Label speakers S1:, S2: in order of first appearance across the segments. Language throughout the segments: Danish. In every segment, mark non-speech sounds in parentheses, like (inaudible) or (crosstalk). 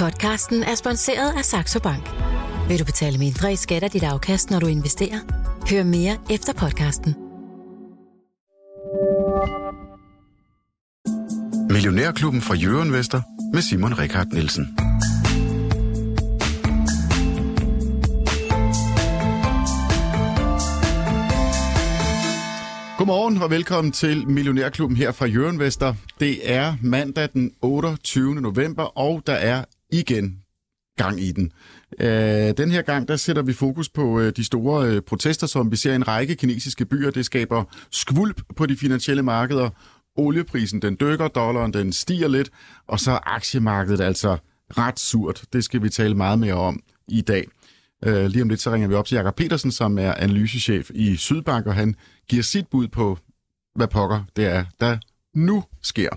S1: Podcasten er sponsoreret af Saxo Bank. Vil du betale mindre i skat af dit afkast, når du investerer? Hør mere efter podcasten.
S2: Millionærklubben fra Jørgen Vester med Simon Rikard Nielsen. Godmorgen og velkommen til Millionærklubben her fra Jørgen Vester. Det er mandag den 28. november, og der er igen gang i den. Øh, den her gang, der sætter vi fokus på øh, de store øh, protester, som vi ser i en række kinesiske byer. Det skaber skvulp på de finansielle markeder. Olieprisen, den dykker, dollaren, den stiger lidt, og så er aktiemarkedet altså ret surt. Det skal vi tale meget mere om i dag. Øh, lige om lidt, så ringer vi op til Jakob Petersen, som er analysechef i Sydbank, og han giver sit bud på, hvad pokker det er, der nu sker.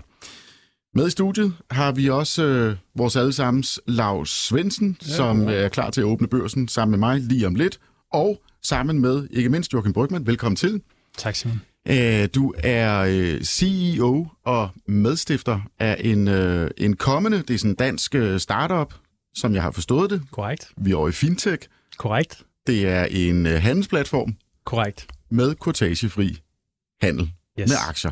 S2: Med i studiet har vi også øh, vores allesammens Lars Svendsen, ja, som er klar til at åbne børsen sammen med mig lige om lidt, og sammen med ikke mindst Joachim Brygman. Velkommen til.
S3: Tak, Simon.
S2: Æh, du er øh, CEO og medstifter af en, øh, en kommende, det er sådan en dansk øh, startup, som jeg har forstået det.
S3: Korrekt.
S2: Vi er over i fintech.
S3: Korrekt.
S2: Det er en øh, handelsplatform
S3: Korrekt.
S2: med kortagefri handel
S3: Yes.
S2: med aktier.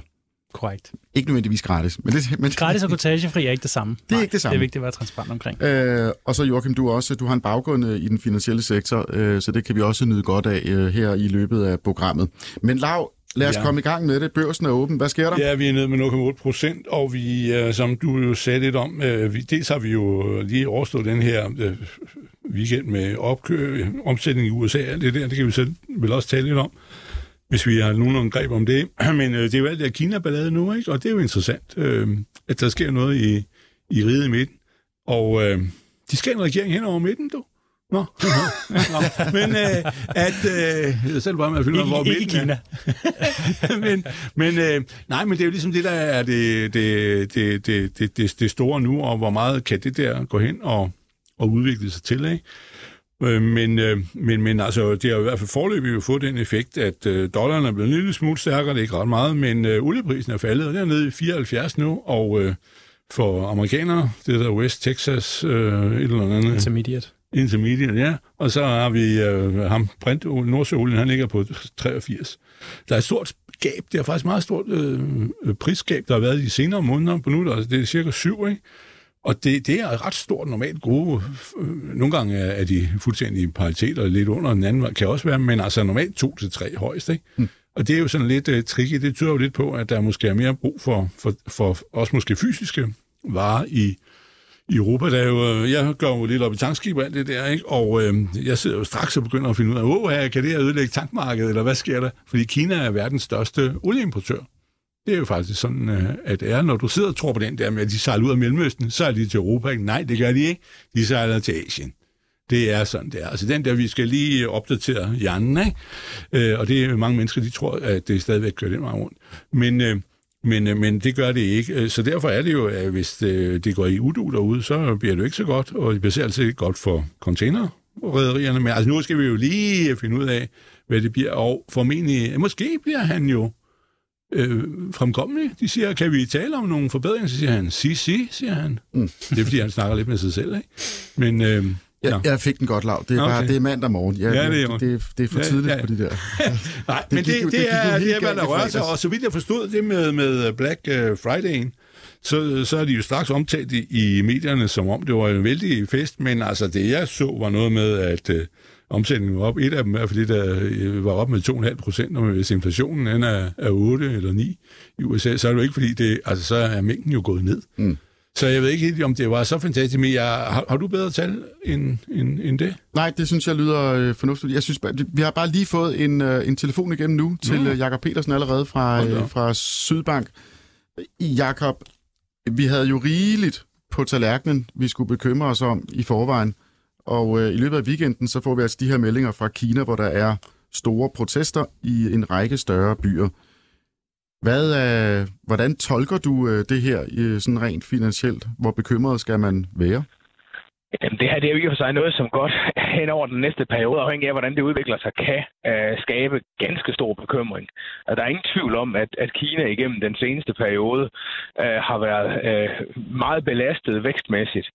S3: Korrekt.
S2: Ikke nødvendigvis gratis, men det, men
S3: Gratis og kortagefri er ikke det samme.
S2: Det er
S3: Nej,
S2: ikke det samme.
S3: Det er vigtigt at være transparent omkring.
S2: Øh, og så Joachim, du, også, du har en baggrund øh, i den finansielle sektor, øh, så det kan vi også nyde godt af øh, her i løbet af programmet. Men Lav, lad os ja.
S4: Ja.
S2: komme i gang med det. Børsen er åben. Hvad sker der?
S4: Ja, vi er nede med 0,8 procent, og vi, øh, som du jo sagde lidt om, øh, vi, dels har vi jo lige overstået den her øh, weekend med opkø, omsætning i USA, alt det der, det kan vi selv vel også tale lidt om, hvis vi har nogen greb om det. (clears throat) Men øh, det er jo alt det Kina-ballade nu, ikke? og det er jo interessant, øh, at der sker noget i, i riget i midten. Og øh, de skal en regering hen over midten, du. Nå, (laughs) Nå. men øh, at... Øh, selv bare med at finde ud af, hvor
S3: Ikke, ikke
S4: midten er.
S3: Kina. (laughs)
S4: men, men øh, nej, men det er jo ligesom det, der er det, det, det, det, det, det, det store nu, og hvor meget kan det der gå hen og, og udvikle sig til, ikke? Øh, Men, øh, men, men altså, det har i hvert fald forløbig jo fået den effekt, at øh, dollaren er blevet en lille smule stærkere, det er ikke ret meget, men øh, olieprisen er faldet, og den er nede i 74 nu, og øh, for amerikanere, det der West Texas, øh, et eller andet,
S3: Intermediate.
S4: Intermediate, ja. Og så har vi øh, ham, Brent Nordsøolien, han ligger på 83. Der er et stort gab, det er faktisk meget stort øh, prisgab, der har været i de senere måneder på nu, altså det er cirka syv, ikke? Og det, det er ret stort normalt gode. øh, Nogle gange er de fuldstændig i paritet og lidt under den anden, kan også være, men altså normalt to til tre højst, ikke? Mm. Og det er jo sådan lidt uh, tricky. Det tyder jo lidt på, at der måske er mere brug for, for, for også måske fysiske varer i, i Europa. Der er jo, øh, jeg går jo lidt op i tankskib og alt det der, ikke? og øh, jeg sidder jo straks og begynder at finde ud af, åh, her, kan det her ødelægge tankmarkedet, eller hvad sker der? Fordi Kina er verdens største olieimportør. Det er jo faktisk sådan, øh, at det er. Når du sidder og tror på den der med, at de sejler ud af Mellemøsten, så er de til Europa. Ikke? Nej, det gør de ikke. De sejler til Asien. Det er sådan, det er. Altså den der, vi skal lige opdatere hjernen, ikke? Øh, og det er mange mennesker, de tror, at det stadigvæk kører den meget rundt. Men, øh, men, øh, men det gør det ikke. Øh, så derfor er det jo, at hvis det, det går i udu derude, så bliver det jo ikke så godt, og det bliver selv altid ikke godt for containerrederierne. Men altså nu skal vi jo lige finde ud af, hvad det bliver, og formentlig, måske bliver han jo øh, fremkommelig. De siger, kan vi tale om nogle forbedringer? Så siger han, si, si, siger han. Mm. Det er, fordi han snakker lidt med sig selv, ikke? Men, øh,
S2: Ja,
S4: ja.
S2: jeg fik den godt, Lav. Det er,
S4: Okay.
S2: bare, det er mandag morgen. Ja,
S4: Ja, det er
S2: det, det, det er for tidligt
S4: ja, ja.
S2: på de der. (laughs)
S4: Nej,
S2: Det
S4: men
S2: gik
S4: det, det,
S2: det gik
S4: er, det er, hvad der rører sig. Og så vidt jeg forstod det med, med Black øh, Fridayen, så, så er de jo straks omtalt i, i medierne, som om det var en vældig fest, men altså det jeg så var noget med, at øh, omsætningen var op. Et af dem, i hvert fald det, der øh, var op med 2,5 procent, og hvis inflationen den er, er 8 eller 9 i USA, så er det jo ikke, fordi det, altså, så er mængden jo gået ned.
S2: Mm.
S4: Så jeg ved ikke helt, om det var så fantastisk, men jeg, har, har du bedre tal end, end, end det?
S2: Nej, det synes jeg lyder øh, fornuftigt. Jeg synes, vi har bare lige fået en, øh, en telefon igennem nu til øh, Jakob Petersen allerede fra, øh, fra Sydbank. Jakob, vi havde jo rigeligt på tallerkenen, vi skulle bekymre os om i forvejen. Og øh, i løbet af weekenden, så får vi altså de her meldinger fra Kina, hvor der er store protester i en række større byer. Hvad, øh, hvordan tolker du øh, det her øh, sådan rent finansielt? Hvor bekymret skal man være?
S5: Jamen, det her det er jo i og for sig noget, som godt (laughs) hen over den næste periode, afhængig af, hvordan det udvikler sig, kan øh, skabe ganske stor bekymring. Og der er ingen tvivl om, at, at Kina igennem den seneste periode øh, har været øh, meget belastet vækstmæssigt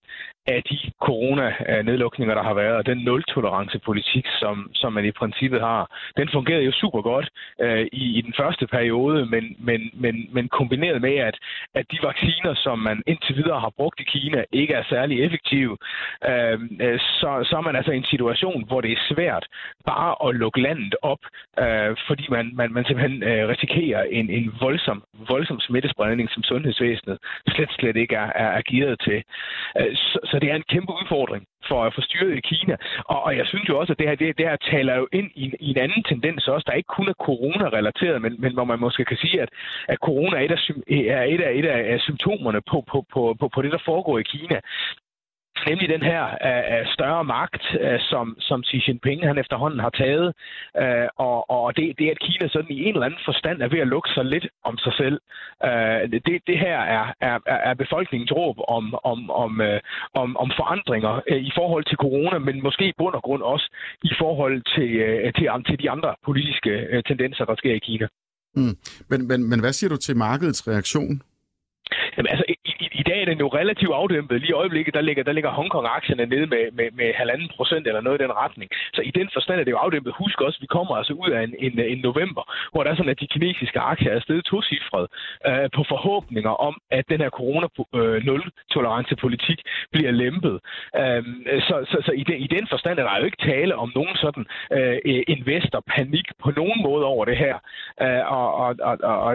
S5: af de corona-nedlukninger, der har været, og den nul-tolerance-politik, som, som man i princippet har, den fungerede jo super godt øh, i, i den første periode, men, men, men, men kombineret med, at, at de vacciner, som man indtil videre har brugt i Kina, ikke er særlig effektive, Øhm, øh, så, så er man altså i en situation, hvor det er svært bare at lukke landet op, øh, fordi man, man, man simpelthen øh, risikerer en, en voldsom, voldsom smittespredning, som sundhedsvæsenet slet, slet ikke er, er, er gearet til. Øh, så, så det er en kæmpe udfordring for at få styret i Kina. Og, og jeg synes jo også, at det her, det, det her taler jo ind i, i en anden tendens også, der ikke kun er corona-relateret, men, men hvor man måske kan sige, at, at corona er et af, er et af, et af symptomerne på, på, på, på, på det, der foregår i Kina nemlig den her uh, større magt, uh, som, som Xi Jinping han efterhånden har taget, uh, og, og det, det er, at Kina sådan i en eller anden forstand er ved at lukke sig lidt om sig selv. Uh, det, det her er, er, er befolkningens råb om, om, om, uh, om, om forandringer uh, i forhold til corona, men måske i bund og grund også i forhold til, uh, til, til de andre politiske uh, tendenser, der sker i Kina.
S2: Mm. Men, men, men hvad siger du til markedets reaktion?
S5: Jamen, altså, dag er den jo relativt afdæmpet. Lige i øjeblikket, der ligger, der ligger Hongkong-aktierne nede med, med, med halvanden procent eller noget i den retning. Så i den forstand er det jo afdæmpet. Husk også, at vi kommer altså ud af en, en, en november, hvor der er sådan, at de kinesiske aktier er stedet tocifret øh, på forhåbninger om, at den her corona-nul-tolerance-politik øh, bliver lempet. Øh, så så, så i, den, i den forstand er der jo ikke tale om nogen sådan øh, øh investor-panik på nogen måde over det her. Øh, og, og, og, og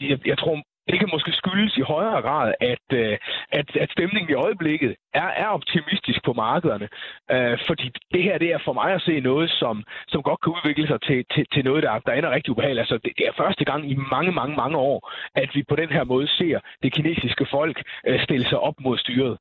S5: jeg, jeg tror det kan måske skyldes i højere grad, at, øh, at, at stemningen i øjeblikket er, er optimistisk på markederne. Øh, fordi det her det er for mig at se noget, som, som godt kan udvikle sig til, til, til noget, der, der ender rigtig ubehageligt. Altså, det, det er første gang i mange, mange, mange år, at vi på den her måde ser det kinesiske folk øh, stille sig op mod styret.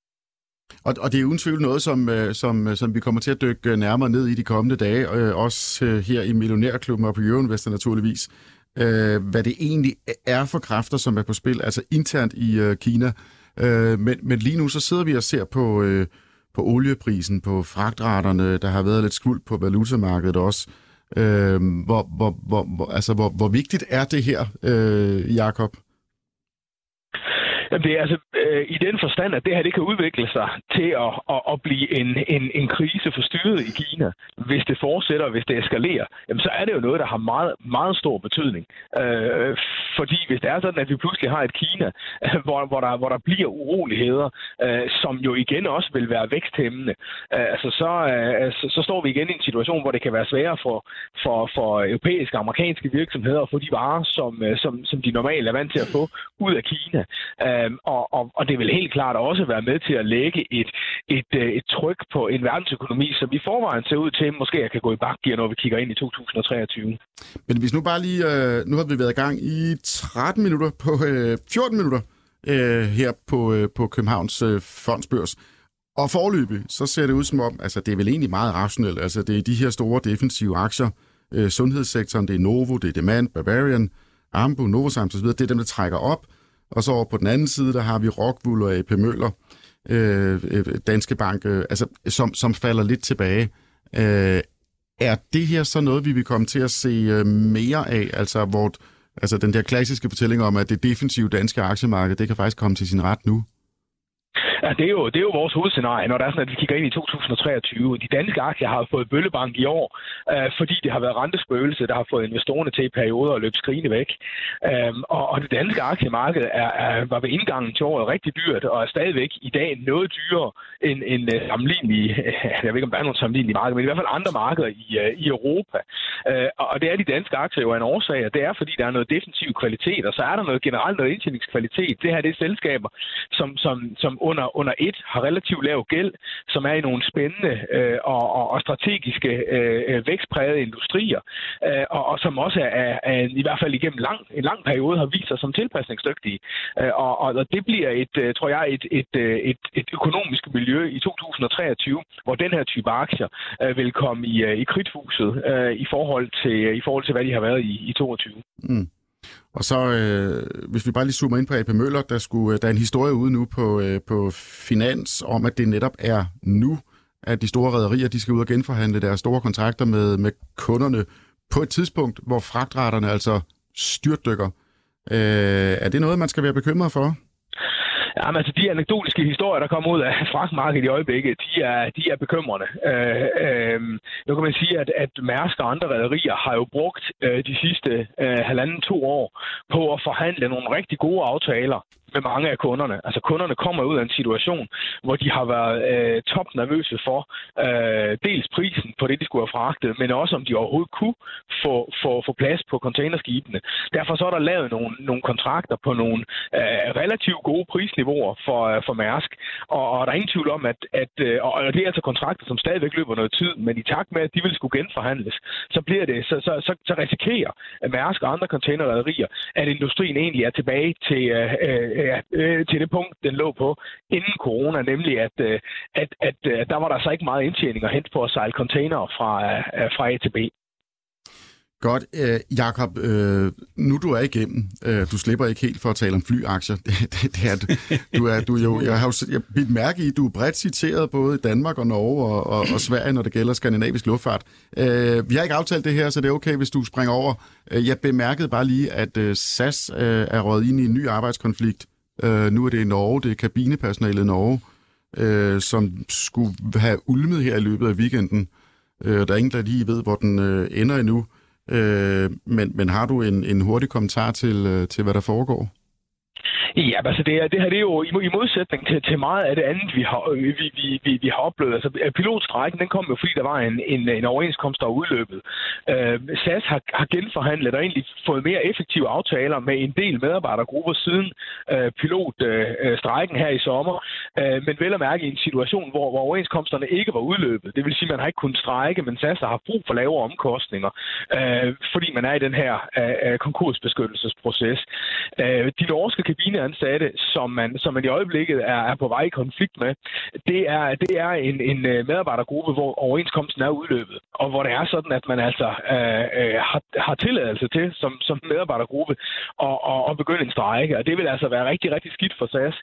S2: Og, og det er uden tvivl noget, som, øh, som, øh, som vi kommer til at dykke øh, nærmere ned i de kommende dage, øh, også her i Millionærklubben og på Jørgen naturligvis øh, hvad det egentlig er for kræfter, som er på spil, altså internt i øh, Kina. Øh, men, men lige nu så sidder vi og ser på, øh, på olieprisen, på fragtraterne, der har været lidt skuld på valutamarkedet også. Øh, hvor, hvor, hvor, hvor, altså, hvor, hvor vigtigt er det her, øh, Jakob?
S5: Jamen, det er altså øh, i den forstand, at det her det kan udvikle sig til at, at, at blive en, en, en krise for styret i Kina. Hvis det fortsætter, hvis det eskalerer, jamen, så er det jo noget, der har meget, meget stor betydning. Øh, fordi hvis det er sådan, at vi pludselig har et Kina, øh, hvor, hvor, der, hvor der bliver uroligheder, øh, som jo igen også vil være væksthæmmende, øh, altså, så, øh, så, så står vi igen i en situation, hvor det kan være sværere for, for, for europæiske og amerikanske virksomheder at få de varer, som, øh, som, som de normalt er vant til at få ud af Kina. Øh, Øhm, og, og, og det vil helt klart også være med til at lægge et, et, øh, et tryk på en verdensøkonomi, som i forvejen ser ud til, måske jeg kan gå i bakgear, når vi kigger ind i 2023.
S2: Men hvis nu bare lige, øh, nu har vi været i gang i 13 minutter på øh, 14 minutter øh, her på, øh, på Københavns øh, fondsbørs. Og forløbig, så ser det ud som om, altså det er vel egentlig meget rationelt, altså det er de her store defensive aktier, øh, sundhedssektoren, det er Novo, det er Demand, Bavarian, Ambu, Novozymes osv., det er dem, der trækker op, og så over på den anden side, der har vi Rockwool og AP Møller, øh, øh, Danske Bank, øh, altså, som, som falder lidt tilbage. Øh, er det her så noget, vi vil komme til at se øh, mere af? Altså, hvor, altså den der klassiske fortælling om, at det defensive danske aktiemarked, det kan faktisk komme til sin ret nu?
S5: Ja, det er, jo, det er jo vores hovedscenarie, når der er sådan, at vi kigger ind i 2023. De danske aktier har fået bøllebank i år, øh, fordi det har været rentespøgelse, der har fået investorerne til i perioder at løbe skrigende væk. Øhm, og, og det danske aktiemarked er, er, var ved indgangen til året rigtig dyrt, og er stadigvæk i dag noget dyrere end, end uh, sammenlignelige, (laughs) jeg ved ikke, om der er nogen sammenlignelige markeder, men i hvert fald andre markeder i, uh, i Europa. Uh, og det er de danske aktier jo en årsag, og det er, fordi der er noget defensiv kvalitet, og så er der noget generelt noget indtjeningskvalitet. Det her det er selskaber, som, som, som under under et har relativt lav gæld, som er i nogle spændende øh, og, og, og strategiske øh, øh, vækstprægede industrier, øh, og, og som også er, er, i hvert fald igennem lang, en lang periode har vist sig som tilpasningsdygtige. Øh, og, og det bliver et, øh, tror jeg, et, et, øh, et, et økonomisk miljø i 2023, hvor den her type aktier øh, vil komme i, i kridthuset øh, i, forhold til, i forhold til, hvad de har været i, i 22. Mm.
S2: Og så, øh, hvis vi bare lige zoomer ind på AP Møller, der, skulle, øh, der er en historie ude nu på, øh, på Finans om, at det netop er nu, at de store rædderier de skal ud og genforhandle deres store kontrakter med, med kunderne på et tidspunkt, hvor fragtraterne altså styrtdykker. Øh, er det noget, man skal være bekymret for?
S5: Jamen, altså, de anekdotiske historier, der kommer ud af (laughs) fragtmarkedet i øjeblikket, de er, de er bekymrende. Øh, øh, nu kan man sige, at, at Mærsk og andre rædderier har jo brugt øh, de sidste øh, halvanden to år på at forhandle nogle rigtig gode aftaler med mange af kunderne. Altså kunderne kommer ud af en situation, hvor de har været øh, top nervøse for øh, dels prisen på det, de skulle have fragtet, men også om de overhovedet kunne få, få, få plads på containerskibene. Derfor så er der lavet nogle, nogle kontrakter på nogle øh, relativt gode prisniveauer for, øh, for Mærsk, og, og der er ingen tvivl om, at, at øh, og det er altså kontrakter, som stadigvæk løber noget tid, men i takt med, at de vil skulle genforhandles, så bliver det, så, så, så, så risikerer Mærsk og andre containerrederier, at industrien egentlig er tilbage til øh, øh, ja, øh, til det punkt, den lå på inden corona, nemlig at, øh, at, at øh, der var der så ikke meget indtjening at hente på at sejle container fra, øh, fra A til B.
S2: Godt. Øh, Jakob, øh, nu du er igennem, øh, du slipper ikke helt for at tale om flyaktier. (laughs) Det, det, det er, du er, du jo, jeg har jo jeg bidt mærke i, du er bredt citeret både i Danmark og Norge og, og, og Sverige, når det gælder skandinavisk luftfart. Øh, vi har ikke aftalt det her, så det er okay, hvis du springer over. Øh, jeg bemærkede bare lige, at øh, SAS øh, er røget ind i en ny arbejdskonflikt Øh, nu er det i Norge, det er kabinepersonalet i Norge, øh, som skulle have ulmet her i løbet af weekenden. Øh, der er ingen, der lige ved, hvor den øh, ender endnu. Øh, men, men har du en, en hurtig kommentar til, øh, til, hvad der foregår?
S5: Ja, altså det, er, det her det er jo i, i modsætning til, til meget af det andet, vi har, vi, vi, vi, vi har oplevet. Altså øh, pilotstrækken, den kom jo, fordi der var en, en, en overenskomst, der udløbet. Øh, SAS har, har genforhandlet og egentlig fået mere effektive aftaler med en del medarbejdergrupper siden øh, pilotstrækken øh, øh her i sommer. Øh, men vel at mærke i en situation, hvor, hvor overenskomsterne ikke var udløbet. Det vil sige, at man har ikke kunnet strække, men SAS har brug for lavere omkostninger, øh, fordi man er i den her øh, øh konkursbeskyttelsesproces. Øh, de norske kabiner ansatte, som man, som man i øjeblikket er, er på vej i konflikt med, det er, det er en, en øh, medarbejdergruppe, hvor overenskomsten er udløbet, og hvor det er sådan, at man altså øh, øh, har, har tilladelse til som, som medarbejdergruppe at, at, at begynde en strejke, og det vil altså være rigtig, rigtig skidt for SAS.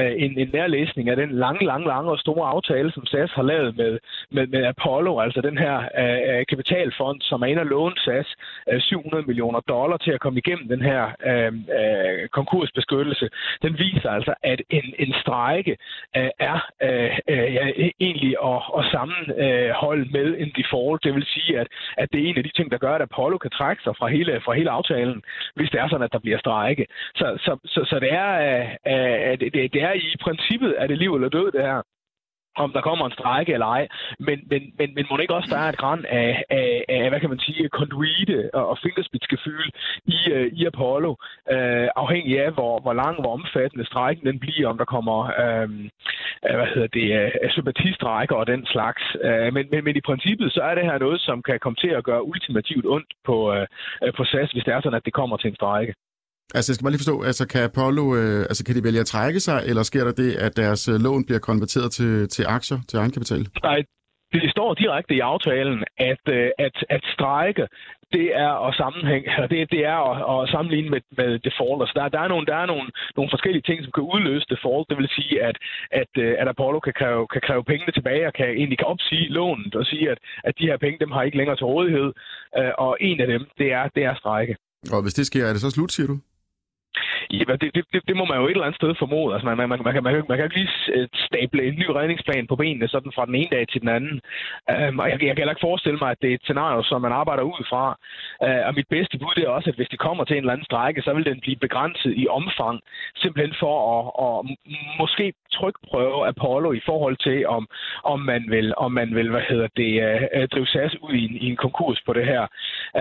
S5: Øh, en, en nærlæsning af den lange, lange, lange og store aftale, som SAS har lavet med, med, med Apollo, altså den her øh, øh kapitalfond, som er inde og låne SAS øh, 700 millioner dollar til at komme igennem den her øh, øh, konkursbeskyttelse den viser altså, at en, en strejke øh, er øh, øh, egentlig at, at sammenholde øh, med en default. Det vil sige, at, at det er en af de ting, der gør, at Apollo kan trække sig fra hele, fra hele aftalen, hvis det er sådan, at der bliver strejke. Så, så, så, så det, er, øh, øh, at det, det er i princippet, at det liv eller død, det her om der kommer en strække eller ej. Men, men, men, men må det ikke også der er et græn af, af, af, hvad kan man sige, konduite og, og fingerspidsgefyld i, uh, i Apollo, uh, afhængig af, hvor, hvor lang, hvor omfattende strækken den bliver, om der kommer uh, hvad hedder det, uh, sympatistrækker og den slags. Uh, men, men, men i princippet, så er det her noget, som kan komme til at gøre ultimativt ondt på, uh, på SAS, hvis det er sådan, at det kommer til en strække.
S2: Altså, jeg skal bare lige forstå, altså kan Apollo, øh, altså kan de vælge at trække sig, eller sker der det, at deres øh, lån bliver konverteret til, til aktier, til egenkapital?
S5: Nej, det står direkte i aftalen, at, øh, at, at strejke, det er at sammenhæng, (laughs) det, det er at, at sammenligne med, med default. Altså der, der, er nogle, der er nogle, nogle forskellige ting, som kan udløse default. Det vil sige, at, at, øh, at Apollo kan kræve, kan kræve pengene tilbage og kan egentlig kan opsige lånet og sige, at, at de her penge, dem har ikke længere til rådighed. Og en af dem, det er, det er strejke.
S2: Og hvis det sker, er det så slut, siger du?
S5: Ja, det, det, det, det må man jo et eller andet sted formode. Altså, man, man, man, man, kan, man, kan, man kan ikke lige øh, stable en ny redningsplan på benene sådan fra den ene dag til den anden. Um, og jeg, jeg kan heller ikke forestille mig, at det er et scenario, som man arbejder ud fra. Uh, og mit bedste bud det er også, at hvis det kommer til en eller anden strække, så vil den blive begrænset i omfang, simpelthen for at, at måske trykprøve Apollo i forhold til, om, om man vil, om man vil hvad hedder det, uh, drive SAS ud i en, i en konkurs på det her.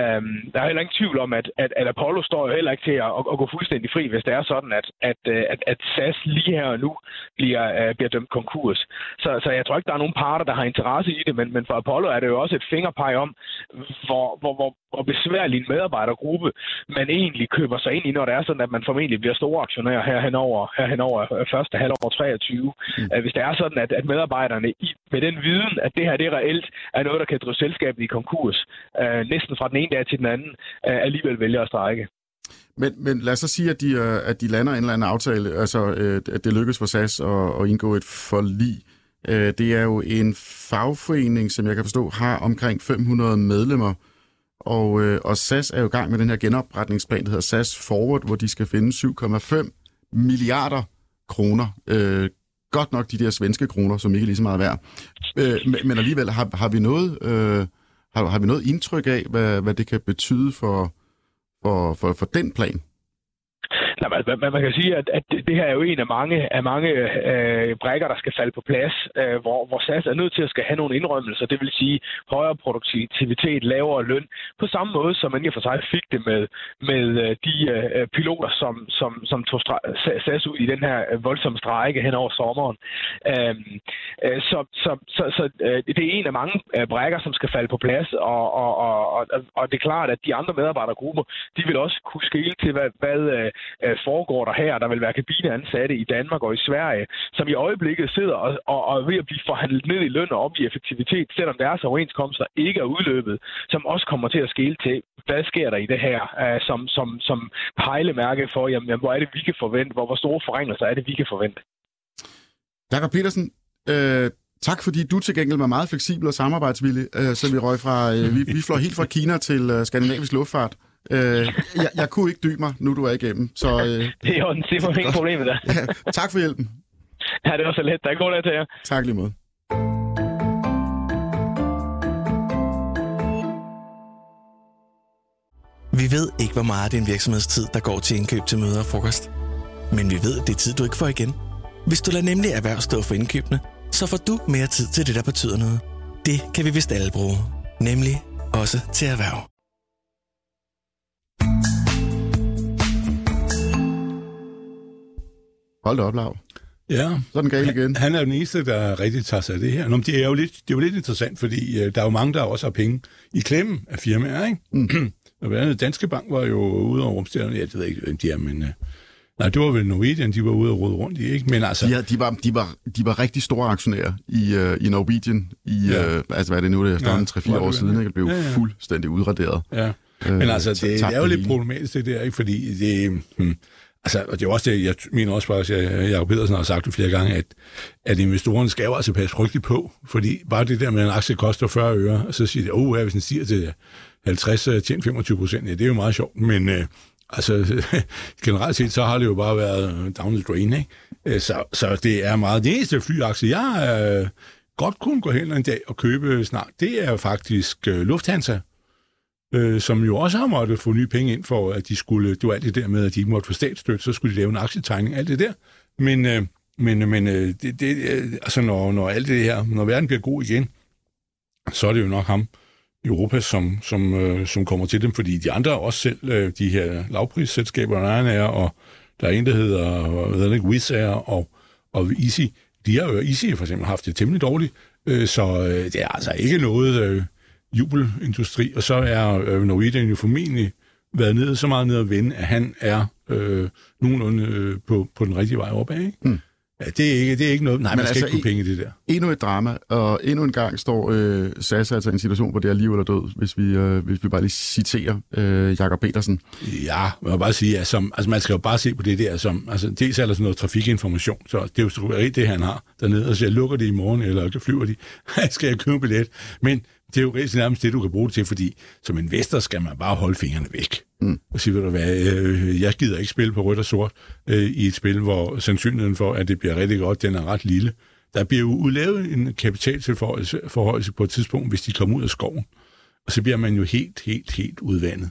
S5: Um, der er heller ingen tvivl om, at, at, at Apollo står jo heller ikke til at, at, at gå fuldstændig fri, hvis det er sådan, at, at, øh, at, at SAS lige her og nu bliver, uh, bliver dømt konkurs. Så, så jeg tror ikke, der er nogen parter, der har interesse i det, men, men for Apollo er det jo også et fingerpeg om, hvor, hvor, hvor, hvor besværlig en medarbejdergruppe man egentlig køber sig ind i, når det er sådan, at man formentlig bliver store aktionærer her henover, her henover øh, første halvår 23. Mm. Hvis det er sådan, at, at medarbejderne i, med den viden, at det her det reelt er noget, der kan drive selskabet i konkurs, uh, næsten fra den ene dag til den anden, uh, alligevel vælger at strække.
S2: Men, men lad os så sige, at de, øh, at de lander en eller anden aftale, altså øh, at det lykkes for SAS at, at indgå et forlig. Øh, det er jo en fagforening, som jeg kan forstå, har omkring 500 medlemmer, og, og SAS er jo i gang med den her genopretningsplan, der hedder SAS Forward, hvor de skal finde 7,5 milliarder kroner. Øh, godt nok de der svenske kroner, som ikke er lige så meget værd. Øh, men, men alligevel, har, har, vi noget, øh, har, har vi noget indtryk af, hvad, hvad det kan betyde for, for, for, for den plan?
S5: Nej, man, altså, man, man kan sige, at, at det her er jo en af mange, af mange øh, brækker, der skal falde på plads, øh, hvor, hvor SAS er nødt til at skal have nogle indrømmelser, det vil sige højere produktivitet, lavere løn, på samme måde som man i og for sig fik det med, med øh, de øh, piloter, som, som, som tog SAS ud i den her øh, voldsomme strejke hen over sommeren. Øh, Øh, så så, så, så øh, det er en af mange øh, brækker, som skal falde på plads, og, og, og, og, det er klart, at de andre medarbejdergrupper, de vil også kunne skille til, hvad, hvad foregår der her. Der vil være kabineansatte i Danmark og i Sverige, som i øjeblikket sidder og, og, og er ved at blive forhandlet ned i løn og op i effektivitet, selvom deres overenskomster ikke er udløbet, som også kommer til at skille til, hvad sker der i det her, som, som, som pejlemærke for, jamen, hvor er det, vi kan forvente, hvor, hvor store forringelser er det, vi kan forvente.
S2: Jakob Petersen, øh, Tak fordi du til gengæld var meget fleksibel og samarbejdsvillig, øh, så vi røg fra, øh, vi, vi flår helt fra Kina til øh, skandinavisk luftfart. Øh, jeg, jeg kunne ikke dy mig, nu du er igennem. Så, øh, (laughs)
S5: det er jo en simpelthen ingen (laughs) problem der.
S2: ja, tak for hjælpen.
S5: Ja, det var så let. Der er god dag til jer.
S2: Tak lige måde.
S6: Vi ved ikke, hvor meget din virksomhedstid, der går til indkøb til møder og frokost. Men vi ved, at det er tid, du ikke får igen. Hvis du lader nemlig erhverv stå for indkøbene, så får du mere tid til det, der betyder noget. Det kan vi vist alle bruge. Nemlig også til erhverv.
S2: Hold da op, Lav.
S4: Ja.
S2: Så er den igen.
S4: Han er den eneste, der rigtig tager sig af det her. Nå, men det er jo lidt, det er jo lidt interessant, fordi øh, der er jo mange, der også har penge i klemmen af firmaer, ikke? Mm. (clears throat) og blandt andet Danske Bank var jo ude over rumstjernerne. Jeg ved ikke, hvem de er, men... Øh, nej, det var vel Norwegian, de var ude og rode rundt i, ikke? Men altså...
S2: Ja, de var, de var, de var rigtig store aktionærer i, uh, i Norwegian i, ja. uh, altså hvad er det nu, det er efterhånden ja, 3-4 år siden, ikke? Det blev ja, ja. fuldstændig udraderet.
S4: Ja. Men altså, det, det er jo lidt problematisk, det der, ikke? Fordi det... Hmm, Altså, og det er også det, jeg mener også faktisk, at Jacob Pedersen har sagt det flere gange, at, at investorerne skal jo altså passe frygteligt på, fordi bare det der med, at en aktie koster 40 øre, og så siger de, oh, hvis den stiger til 50, tjent 25 procent, ja, det er jo meget sjovt, men øh, altså, (laughs) generelt set, så har det jo bare været down the drain, ikke? Øh, så, så det er meget, det eneste flyaktie, jeg øh, godt kunne gå hen en dag og købe snart, det er faktisk øh, Lufthansa, øh, som jo også har måttet få nye penge ind for, at de skulle, det var alt det der med, at de ikke måtte få statsstøtte, så skulle de lave en aktietegning, alt det der. Men, øh, men, men øh, det, det, øh, altså når, når alt det her, når verden bliver god igen, så er det jo nok ham, Europa, som, som, øh, som kommer til dem, fordi de andre også selv, øh, de her lavprisselskaber, der og der er en, der hedder, hvad hedder det, Wizz Air og, og Easy, de har jo Easy for eksempel haft det temmelig dårligt, øh, så øh, det er altså ikke noget... Øh, jubelindustri, og så er øh, Norwegian jo formentlig været nede så meget ned at vende, at han er øh, nogenlunde øh, på, på den rigtige vej opad. Ikke? Mm. Ja, det, er ikke, det er ikke noget... Nej, Men man skal altså, ikke penge i det der.
S2: Endnu et drama, og endnu en gang står øh, SAS altså i en situation, hvor det er liv eller død, hvis vi, øh, hvis vi bare lige citerer øh, Jakob Petersen.
S4: Ja, man må bare sige, at som, altså, man skal jo bare se på det der som... Altså, dels er der sådan noget trafikinformation, så det er jo det, han har dernede, og så jeg lukker det i morgen, eller flyver de, (laughs) skal jeg købe billet. Men det er jo rigtig nærmest det, du kan bruge det til, fordi som investor skal man bare holde fingrene væk. Mm. Og sige, ved du hvad, øh, jeg gider ikke spille på rødt og sort øh, i et spil, hvor sandsynligheden for, at det bliver rigtig godt, den er ret lille. Der bliver jo udlavet en kapitaltilforhøjelse på et tidspunkt, hvis de kommer ud af skoven. Og så bliver man jo helt, helt, helt udvandet.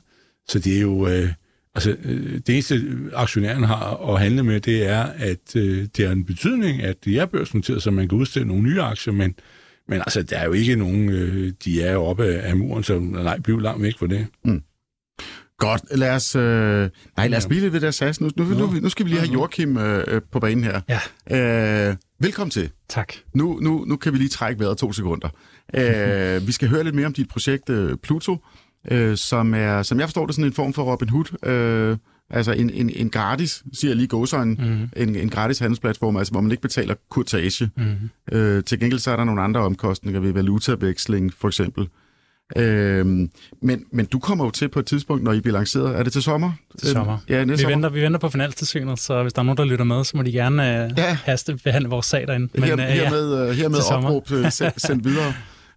S4: Så det er jo... Øh, altså, øh, det eneste aktionæren har at handle med, det er, at øh, det er en betydning, at de er børsnoteret, så man kan udstille nogle nye aktier, men men altså, der er jo ikke nogen, øh, de er jo oppe af muren, så nej, bliv langt væk for det. Mm.
S2: Godt, lad os, øh, nej, lad os blive lidt ved der SAS. Nu, nu, nu, nu skal vi lige have Joachim øh, øh, på banen her. Ja. Øh, velkommen til.
S3: Tak.
S2: Nu, nu, nu kan vi lige trække vejret to sekunder. Øh, (laughs) vi skal høre lidt mere om dit projekt øh, Pluto, øh, som er, som jeg forstår det, sådan en form for Robin Hood. Øh, Altså en, en, en gratis, siger jeg lige gåsøjne, mm-hmm. en, en gratis handelsplatform, altså hvor man ikke betaler kurtage. Mm-hmm. Øh, til gengæld så er der nogle andre omkostninger ved valutaveksling, for eksempel. Øh, men, men du kommer jo til på et tidspunkt, når I bliver lanceret. Er det til sommer?
S3: Til sommer.
S2: Ja,
S3: vi,
S2: sommer.
S3: Venter, vi venter på finanstilsynet, så hvis der er nogen, der lytter med, så må de gerne uh, ja. haste behandle vores sag derinde.
S2: Men, her, uh, hermed, ja, hermed opråb sendt (laughs) videre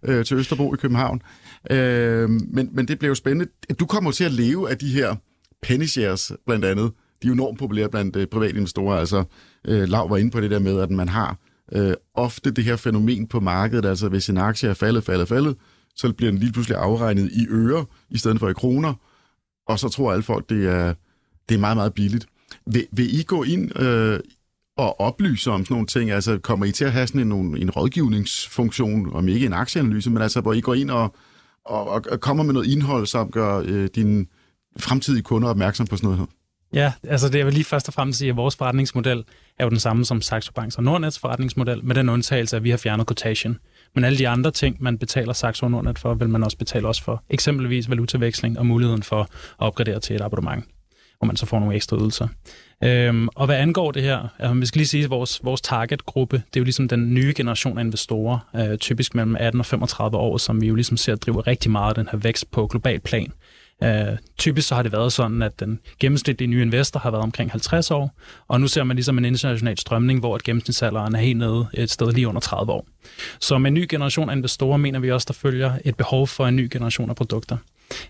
S2: uh, til Østerbro i København. Uh, men, men det bliver jo spændende. Du kommer til at leve af de her penny shares, blandt andet. de er enormt populære blandt øh, private investorer. Altså, øh, Lav var inde på det der med, at man har øh, ofte det her fænomen på markedet, altså hvis en aktie er faldet, faldet, faldet, så bliver den lige pludselig afregnet i øre, i stedet for i kroner, og så tror alle folk, det er, det er meget, meget billigt. Vil, vil I gå ind øh, og oplyse om sådan nogle ting? Altså, kommer I til at have sådan en, en rådgivningsfunktion, om ikke en aktieanalyse, men altså, hvor I går ind og, og, og kommer med noget indhold, som gør øh, din fremtidige kunder opmærksom på sådan noget her?
S3: Ja, altså det jeg vil lige først og fremmest sige, at vores forretningsmodel er jo den samme som Saxo Banks og Nordnets forretningsmodel, med den undtagelse, at vi har fjernet quotation. Men alle de andre ting, man betaler Saxo og Nordnet for, vil man også betale os for. Eksempelvis valutaveksling og muligheden for at opgradere til et abonnement, hvor man så får nogle ekstra ydelser. Øhm, og hvad angår det her, altså, vi skal lige sige, at vores, vores targetgruppe, det er jo ligesom den nye generation af investorer, øh, typisk mellem 18 og 35 år, som vi jo ligesom ser driver rigtig meget af den her vækst på global plan. Uh, typisk så har det været sådan, at den gennemsnitlige nye investor har været omkring 50 år, og nu ser man ligesom en international strømning, hvor et gennemsnitsalderen er helt nede et sted lige under 30 år. Så med en ny generation af investorer mener vi også, der følger et behov for en ny generation af produkter.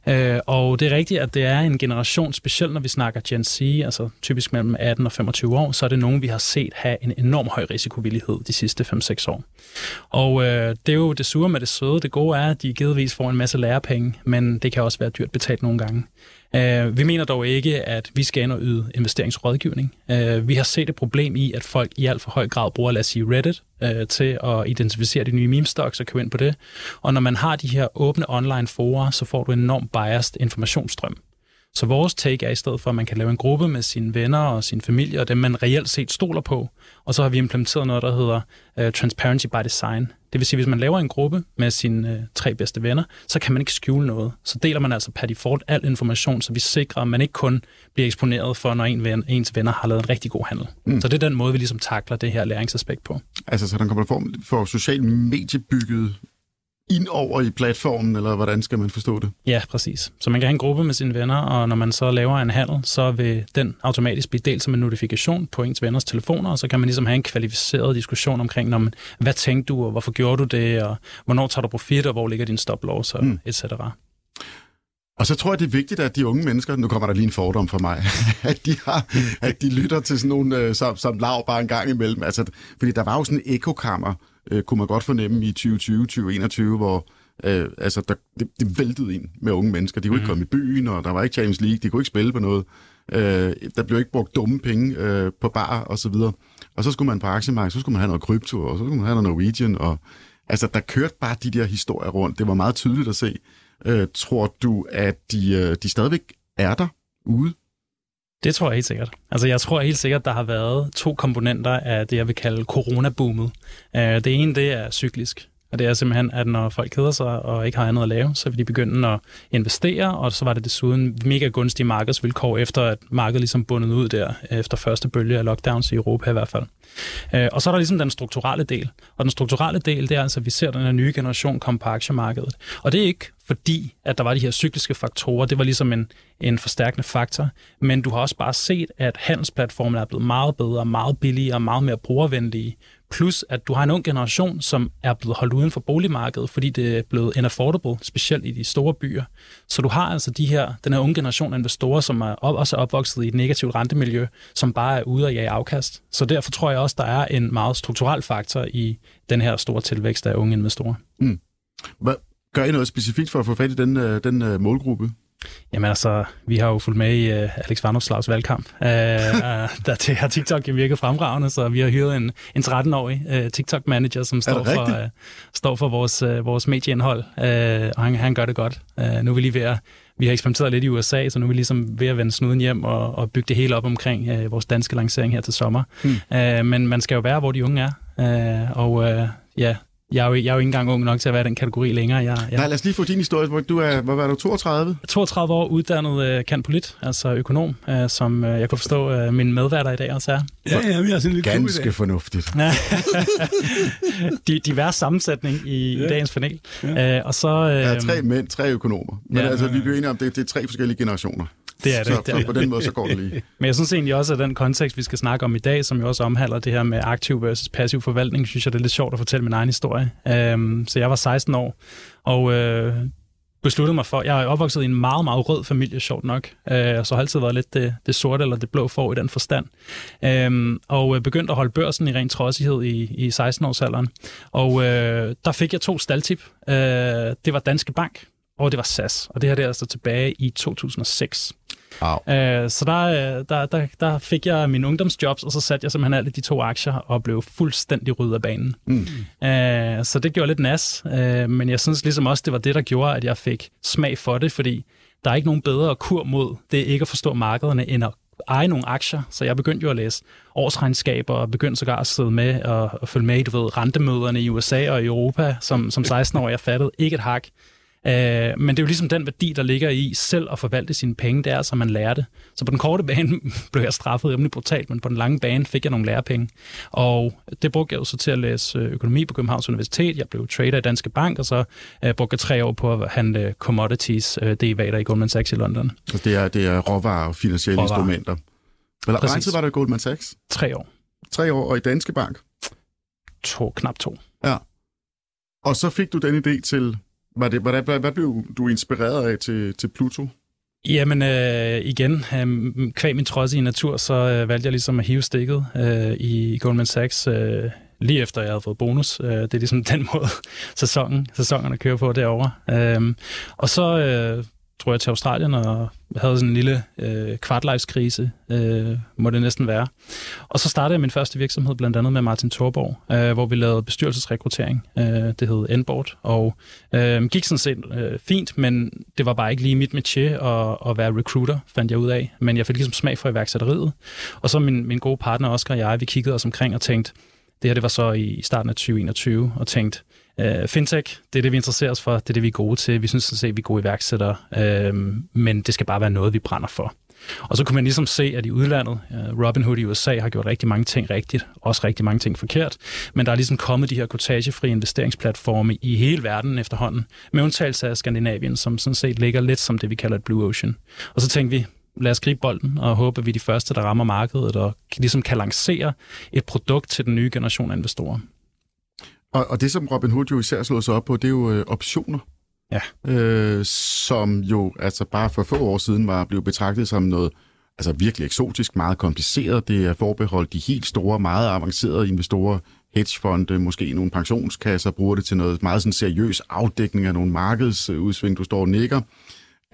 S3: Øh, og det er rigtigt, at det er en generation, specielt når vi snakker Gen Z, altså typisk mellem 18 og 25 år, så er det nogen, vi har set have en enorm høj risikovillighed de sidste 5-6 år. Og øh, det er jo det sure med det søde. Det gode er, at de givetvis får en masse lærepenge, men det kan også være dyrt betalt nogle gange. Uh, vi mener dog ikke, at vi skal ind og yde investeringsrådgivning. Uh, vi har set et problem i, at folk i alt for høj grad bruger, lad os sige, Reddit uh, til at identificere de nye meme stocks og købe ind på det. Og når man har de her åbne online fora, så får du en enorm biased informationsstrøm. Så vores take er i stedet for, at man kan lave en gruppe med sine venner og sin familie, og dem man reelt set stoler på. Og så har vi implementeret noget, der hedder uh, Transparency by Design. Det vil sige, hvis man laver en gruppe med sine uh, tre bedste venner, så kan man ikke skjule noget. Så deler man altså per default al information, så vi sikrer, at man ikke kun bliver eksponeret for, når en ven, ens venner har lavet en rigtig god handel. Mm. Så det er den måde, vi ligesom takler det her læringsaspekt på.
S2: Altså, så der kommer form for social mediebygget ind over i platformen, eller hvordan skal man forstå det?
S3: Ja, præcis. Så man kan have en gruppe med sine venner, og når man så laver en handel, så vil den automatisk blive delt som en notifikation på ens venners telefoner, og så kan man ligesom have en kvalificeret diskussion omkring, når man, hvad tænkte du, og hvorfor gjorde du det, og hvornår tager du profit, og hvor ligger din stop loss, og mm. etc.
S2: Og så tror jeg, det er vigtigt, at de unge mennesker, nu kommer der lige en fordom for mig, (laughs) at de, har, at de lytter til sådan nogle, øh, som, som lav bare en gang imellem. Altså, fordi der var jo sådan en ekokammer, øh, kunne man godt fornemme i 2020-2021, hvor øh, altså, der, det, det væltede ind med unge mennesker. De kunne mm. ikke komme i byen, og der var ikke Champions League, de kunne ikke spille på noget. Øh, der blev ikke brugt dumme penge øh, på bar og så videre. Og så skulle man på aktiemarkedet, så skulle man have noget krypto, og så skulle man have noget Norwegian, og altså, der kørte bare de der historier rundt. Det var meget tydeligt at se. Øh, tror du, at de, øh, de stadigvæk er der ude?
S3: Det tror jeg helt sikkert. Altså jeg tror helt sikkert, der har været to komponenter af det, jeg vil kalde coronaboomet. Øh, det ene, det er cyklisk. Og det er simpelthen, at når folk keder sig og ikke har andet at lave, så vil de begynde at investere, og så var det desuden mega gunstige markedsvilkår, efter at markedet ligesom bundet ud der, efter første bølge af lockdowns i Europa i hvert fald. Øh, og så er der ligesom den strukturelle del. Og den strukturelle del, det er altså, at vi ser den her nye generation komme på aktiemarkedet. Og det er ikke fordi, at der var de her cykliske faktorer. Det var ligesom en, en forstærkende faktor. Men du har også bare set, at handelsplatformen er blevet meget bedre, meget billigere og meget mere brugervenlige. Plus, at du har en ung generation, som er blevet holdt uden for boligmarkedet, fordi det er blevet unaffordable, specielt i de store byer. Så du har altså de her, den her unge generation af investorer, som er op, også er opvokset i et negativt rentemiljø, som bare er ude og jage afkast. Så derfor tror jeg også, der er en meget strukturel faktor i den her store tilvækst af unge investorer. Mm.
S2: Hvad, gør I noget specifikt for at få fat i den, øh, den øh, målgruppe?
S3: Jamen altså, vi har jo fulgt med i uh, Alex Varnovslavs valgkamp. Uh, uh, (laughs) der til har TikTok virket fremragende, så vi har hyret en, en 13-årig uh, TikTok-manager, som står for, uh, står for vores, uh, vores medieindhold, uh, og han, han gør det godt. Uh, nu er vi lige ved at vi har eksperimenteret lidt i USA, så nu er vi ligesom ved at vende snuden hjem og, og bygge det hele op omkring uh, vores danske lancering her til sommer. Hmm. Uh, men man skal jo være, hvor de unge er. Uh, og uh, ja, jeg er, jo, jeg er jo ikke engang ung nok til at være i den kategori længere. Jeg, jeg...
S2: Nej, lad os lige få din historie. Du er, hvad var du, 32?
S3: 32 år, uddannet uh, kan polit, altså økonom, uh, som uh, jeg kunne forstå, uh, min medværter i dag også er.
S4: Ja, ja, vi har sådan lidt
S2: Ganske fornuftigt. (laughs)
S3: de, divers sammensætning i, ja. i dagens panel. Ja. Uh, og så, uh,
S2: ja, tre mænd, tre økonomer. Men ja, altså, vi bliver enige om, det, det er tre forskellige generationer.
S3: Det er det.
S2: Så,
S3: det er
S2: så på den måde, så går det lige. (laughs)
S3: Men jeg synes egentlig også, at den kontekst, vi skal snakke om i dag, som jo også omhandler det her med aktiv versus passiv forvaltning, synes jeg, det er lidt sjovt at fortælle min egen historie. Um, så jeg var 16 år, og uh, besluttede mig for, jeg er opvokset i en meget, meget rød familie, sjovt nok, øh, så har altid været lidt det, det sorte eller det blå for i den forstand. Øh, og øh, begyndte at holde børsen i ren trodsighed i, i 16-årsalderen. Og øh, der fik jeg to staldtip. Øh, det var Danske Bank, og det var SAS. Og det her det er altså tilbage i 2006.
S2: Wow.
S3: Øh, så der, øh, der, der, der fik jeg mine ungdomsjobs, og så satte jeg simpelthen alle de to aktier og blev fuldstændig ryddet af banen. Mm. Øh, så det gjorde lidt nas, øh, men jeg synes ligesom også, det var det, der gjorde, at jeg fik smag for det, fordi der er ikke nogen bedre kur mod det ikke at forstå markederne, end at eje nogle aktier, så jeg begyndte jo at læse årsregnskaber og begyndte sågar at sidde med og, og følge med i, du ved, rentemøderne i USA og i Europa som, som 16-årig. Jeg fattede ikke et hak. Øh, men det er jo ligesom den værdi, der ligger i selv at forvalte sine penge, det er, så man lærer det. Så på den korte bane (laughs) blev jeg straffet rimelig brutalt, men på den lange bane fik jeg nogle lærepenge. Og det brugte jeg jo så til at læse øh, økonomi på Københavns Universitet. Jeg blev trader i Danske Bank, og så øh, brugte jeg tre år på at handle commodities, øh, derivater i Goldman Sachs i London.
S2: Så det er, det er råvarer og finansielle råvarer. instrumenter. Hvor lang tid var det i Goldman Sachs?
S3: Tre år.
S2: Tre år, og i Danske Bank?
S3: To, knap to.
S2: Ja. Og så fik du den idé til var det, hvad, hvad, hvad blev du inspireret af til, til Pluto?
S3: Jamen øh, igen, øh, kvæg min trods i natur, så øh, valgte jeg ligesom at hive stikket øh, i Goldman Sachs øh, lige efter jeg havde fået bonus. Øh, det er ligesom (laughs) den måde, sæsonen, sæsonerne kører på derovre. Øh, og så øh, tror jeg, til Australien og havde sådan en lille øh, kvartlejskrise, øh, må det næsten være. Og så startede jeg min første virksomhed blandt andet med Martin Thorborg, øh, hvor vi lavede bestyrelsesrekruttering. Øh, det hed Enboard, og øh, gik sådan set øh, fint, men det var bare ikke lige mit métier at, at være recruiter, fandt jeg ud af. Men jeg fik ligesom smag for iværksætteriet. Og så min, min gode partner Oscar og jeg, vi kiggede os omkring og tænkte, det her det var så i starten af 2021, og tænkte, Uh, fintech, det er det, vi interesserer os for, det er det, vi er gode til. Vi synes at vi er gode iværksættere, uh, men det skal bare være noget, vi brænder for. Og så kunne man ligesom se, at i udlandet, øh, uh, Robinhood i USA har gjort rigtig mange ting rigtigt, også rigtig mange ting forkert, men der er ligesom kommet de her kortagefri investeringsplatforme i hele verden efterhånden, med undtagelse af Skandinavien, som sådan set ligger lidt som det, vi kalder et blue ocean. Og så tænkte vi, lad os gribe bolden og håbe, at vi er de første, der rammer markedet og ligesom kan lancere et produkt til den nye generation af investorer.
S2: Og, og det, som Robin Hood jo især slået sig op på, det er jo øh, optioner.
S3: Ja.
S2: Øh, som jo altså bare for få år siden var blevet betragtet som noget altså virkelig eksotisk, meget kompliceret. Det er forbeholdt de helt store, meget avancerede investorer, hedgefonde, måske nogle pensionskasser, bruger det til noget meget sådan seriøs afdækning af nogle markedsudsving, du står og nikker.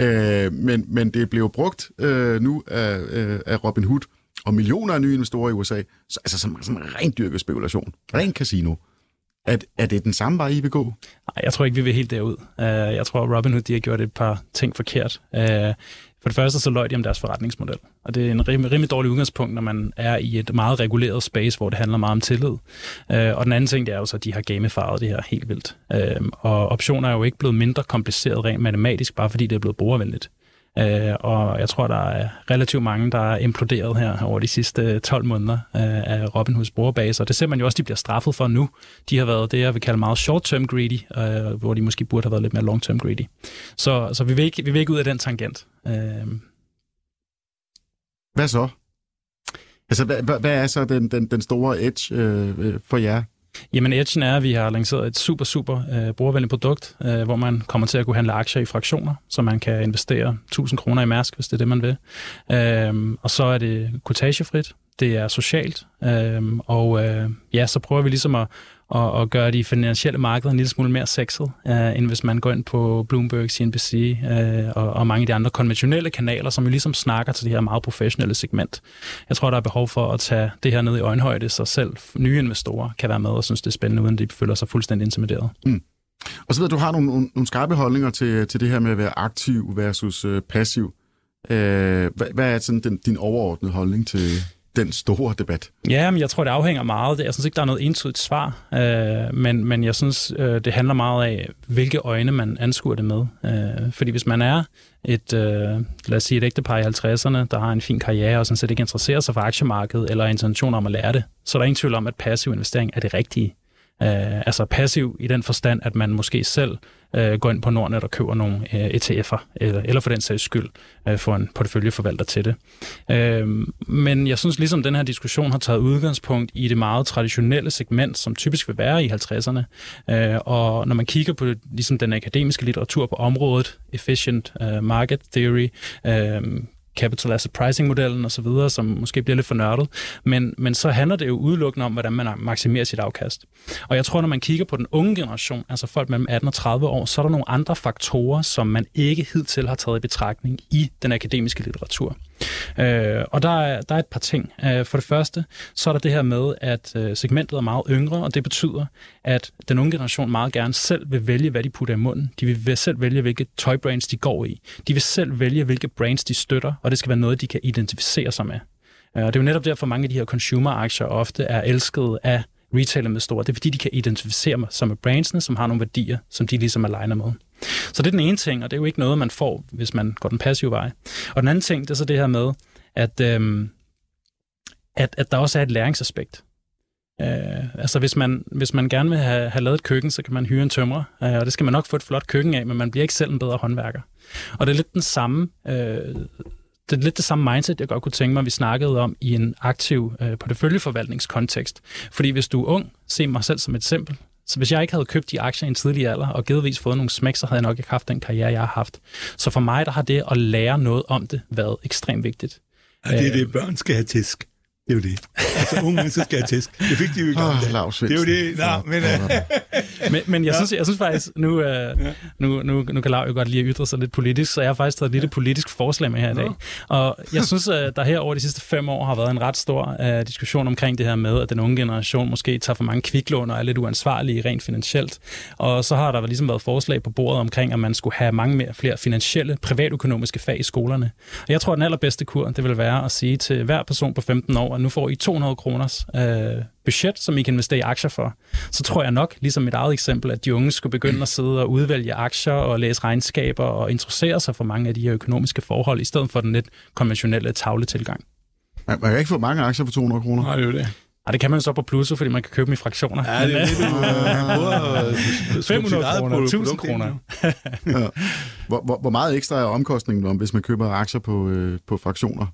S2: Øh, men, men det blev brugt øh, nu af, øh, af Robin Hood og millioner af nye investorer i USA, så, altså som, som rent dyrket spekulation, rent casino. At, er det den samme vej, I vil gå?
S3: Nej, jeg tror ikke, vi vil helt derud. Uh, jeg tror, Robinhood de har gjort et par ting forkert. Uh, for det første så løj de om deres forretningsmodel. Og det er en rim, rimelig dårlig udgangspunkt, når man er i et meget reguleret space, hvor det handler meget om tillid. Uh, og den anden ting, det er jo så, at de har gamefaret det her helt vildt. Uh, og optioner er jo ikke blevet mindre kompliceret rent matematisk, bare fordi det er blevet brugervenligt. Øh, og jeg tror, der er relativt mange, der er imploderet her over de sidste øh, 12 måneder øh, af Robinhoods brugerbase, og det ser man jo også, de bliver straffet for nu. De har været det, jeg vil kalde meget short-term greedy, øh, hvor de måske burde have været lidt mere long-term greedy. Så, så vi, vil ikke, vi vil ikke ud af den tangent. Øh.
S2: Hvad så? Altså, hvad, hvad er så den, den, den store edge øh, øh for jer?
S3: Jamen, edgen er, at vi har lanceret et super, super øh, brugervenligt produkt, øh, hvor man kommer til at kunne handle aktier i fraktioner, så man kan investere 1000 kroner i Mærsk, hvis det er det, man vil. Øh, og så er det kutagefrit, det er socialt, øh, og øh, ja, så prøver vi ligesom at, og, og gøre de finansielle markeder en lille smule mere sexet, øh, end hvis man går ind på Bloomberg, CNBC øh, og, og mange af de andre konventionelle kanaler, som jo ligesom snakker til det her meget professionelle segment. Jeg tror, der er behov for at tage det her ned i øjenhøjde, så selv nye investorer kan være med og synes, det er spændende, uden de føler sig fuldstændig intimideret. Mm.
S2: Og så ved du har nogle, nogle, nogle skarpe holdninger til, til det her med at være aktiv versus øh, passiv. Øh, hvad, hvad er sådan den, din overordnede holdning til, den store debat?
S3: Ja, men jeg tror, det afhænger meget. Jeg synes ikke, der er noget entydigt svar, øh, men, men jeg synes, øh, det handler meget af, hvilke øjne man anskuer det med. Øh, fordi hvis man er et, øh, lad os sige et ægtepar i 50'erne, der har en fin karriere og sådan set ikke interesserer sig for aktiemarkedet eller intention om at lære det, så er der ingen tvivl om, at passiv investering er det rigtige. Øh, altså passiv i den forstand, at man måske selv øh, går ind på Nordnet og køber nogle øh, ETF'er, eller, eller for den sags skyld øh, får en porteføljeforvalter til det. Øh, men jeg synes ligesom, den her diskussion har taget udgangspunkt i det meget traditionelle segment, som typisk vil være i 50'erne. Øh, og når man kigger på ligesom den akademiske litteratur på området, efficient øh, market theory, øh, capital asset pricing-modellen osv., som måske bliver lidt for nørdet. Men, men så handler det jo udelukkende om, hvordan man maksimerer sit afkast. Og jeg tror, når man kigger på den unge generation, altså folk mellem 18 og 30 år, så er der nogle andre faktorer, som man ikke hidtil har taget i betragtning i den akademiske litteratur. Øh, og der er, der er et par ting. Øh, for det første, så er der det her med, at øh, segmentet er meget yngre, og det betyder, at den unge generation meget gerne selv vil vælge, hvad de putter i munden. De vil selv vælge, hvilke tøjbrands de går i. De vil selv vælge, hvilke brands de støtter, og det skal være noget, de kan identificere sig med. Øh, og det er jo netop derfor, mange af de her consumer-aktier ofte er elsket af retailer med store. Det er fordi, de kan identificere sig med brandsene, som har nogle værdier, som de ligesom aligner med. Så det er den ene ting, og det er jo ikke noget, man får, hvis man går den passive vej. Og den anden ting, det er så det her med, at, øhm, at, at der også er et læringsaspekt. Øh, altså hvis man, hvis man gerne vil have, have lavet et køkken, så kan man hyre en tømrer, øh, og det skal man nok få et flot køkken af, men man bliver ikke selv en bedre håndværker. Og det er lidt den samme øh, det er lidt det samme mindset, jeg godt kunne tænke mig, vi snakkede om i en aktiv øh, porteføljeforvaltningskontekst. Fordi hvis du er ung, se mig selv som et eksempel, så hvis jeg ikke havde købt de aktier i en tidlig alder, og givetvis fået nogle smæk, så havde jeg nok ikke haft den karriere, jeg har haft. Så for mig, der har det at lære noget om det været ekstremt vigtigt.
S4: Ja, det er det, børn skal have tisk. Det er jo det. Altså, unge mennesker skal have tæsk. Det fik de jo ikke.
S2: Oh, det
S4: er jo det. Nå, men,
S3: uh... men, men jeg, synes, jeg synes faktisk, nu, uh, ja. nu, nu, nu kan Lav jo godt lige at ytre sig lidt politisk, så jeg har faktisk taget et lille politisk forslag med her i dag. Og jeg synes, at der her over de sidste fem år har været en ret stor uh, diskussion omkring det her med, at den unge generation måske tager for mange kviklån og er lidt uansvarlige rent finansielt. Og så har der ligesom været forslag på bordet omkring, at man skulle have mange mere, flere finansielle, privatøkonomiske fag i skolerne. Og jeg tror, at den allerbedste kur, det vil være at sige til hver person på 15 år, og nu får I 200 kroners øh, budget, som I kan investere i aktier for, så tror jeg nok, ligesom mit eget eksempel, at de unge skulle begynde at sidde og udvælge aktier og læse regnskaber og interessere sig for mange af de her økonomiske forhold, i stedet for den lidt konventionelle tavletilgang.
S2: Man, man kan ikke få mange aktier for 200 kroner.
S4: Nej, det er jo det.
S3: Ja, det kan man så på plusset, fordi man kan købe dem i fraktioner.
S4: Ja, det er det, du
S3: 500 (laughs) kroner, 1000 kroner.
S2: ja. hvor, hvor, hvor meget ekstra er omkostningen, hvis man køber aktier på, øh, på fraktioner?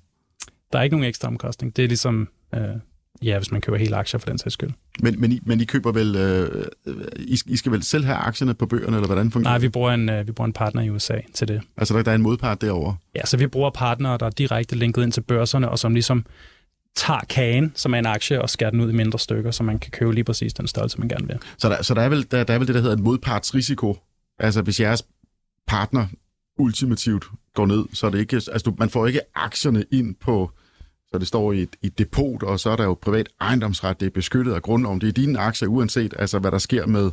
S3: Der er ikke nogen ekstra omkostning. Det er ligesom, øh, ja, hvis man køber hele aktier for den sags skyld.
S2: Men, men, I, men I køber vel, øh, I, I skal vel selv have aktierne på bøgerne, eller hvordan fungerer
S3: Nej, vi bruger, en, øh, vi bruger en partner i USA til det.
S2: Altså der, der er en modpart derovre?
S3: Ja, så vi bruger partnere, der er direkte linket ind til børserne, og som ligesom tager kagen, som er en aktie, og skærer den ud i mindre stykker, så man kan købe lige præcis den størrelse, man gerne vil.
S2: Så der, så der, er, vel, der, der er vel det, der hedder en modpartsrisiko? Altså hvis jeres partner ultimativt går ned, så er det ikke, altså man får ikke aktierne ind på så det står i et, i et depot, og så er der jo privat ejendomsret, det er beskyttet af grundloven. Det er dine aktier, uanset altså, hvad der sker med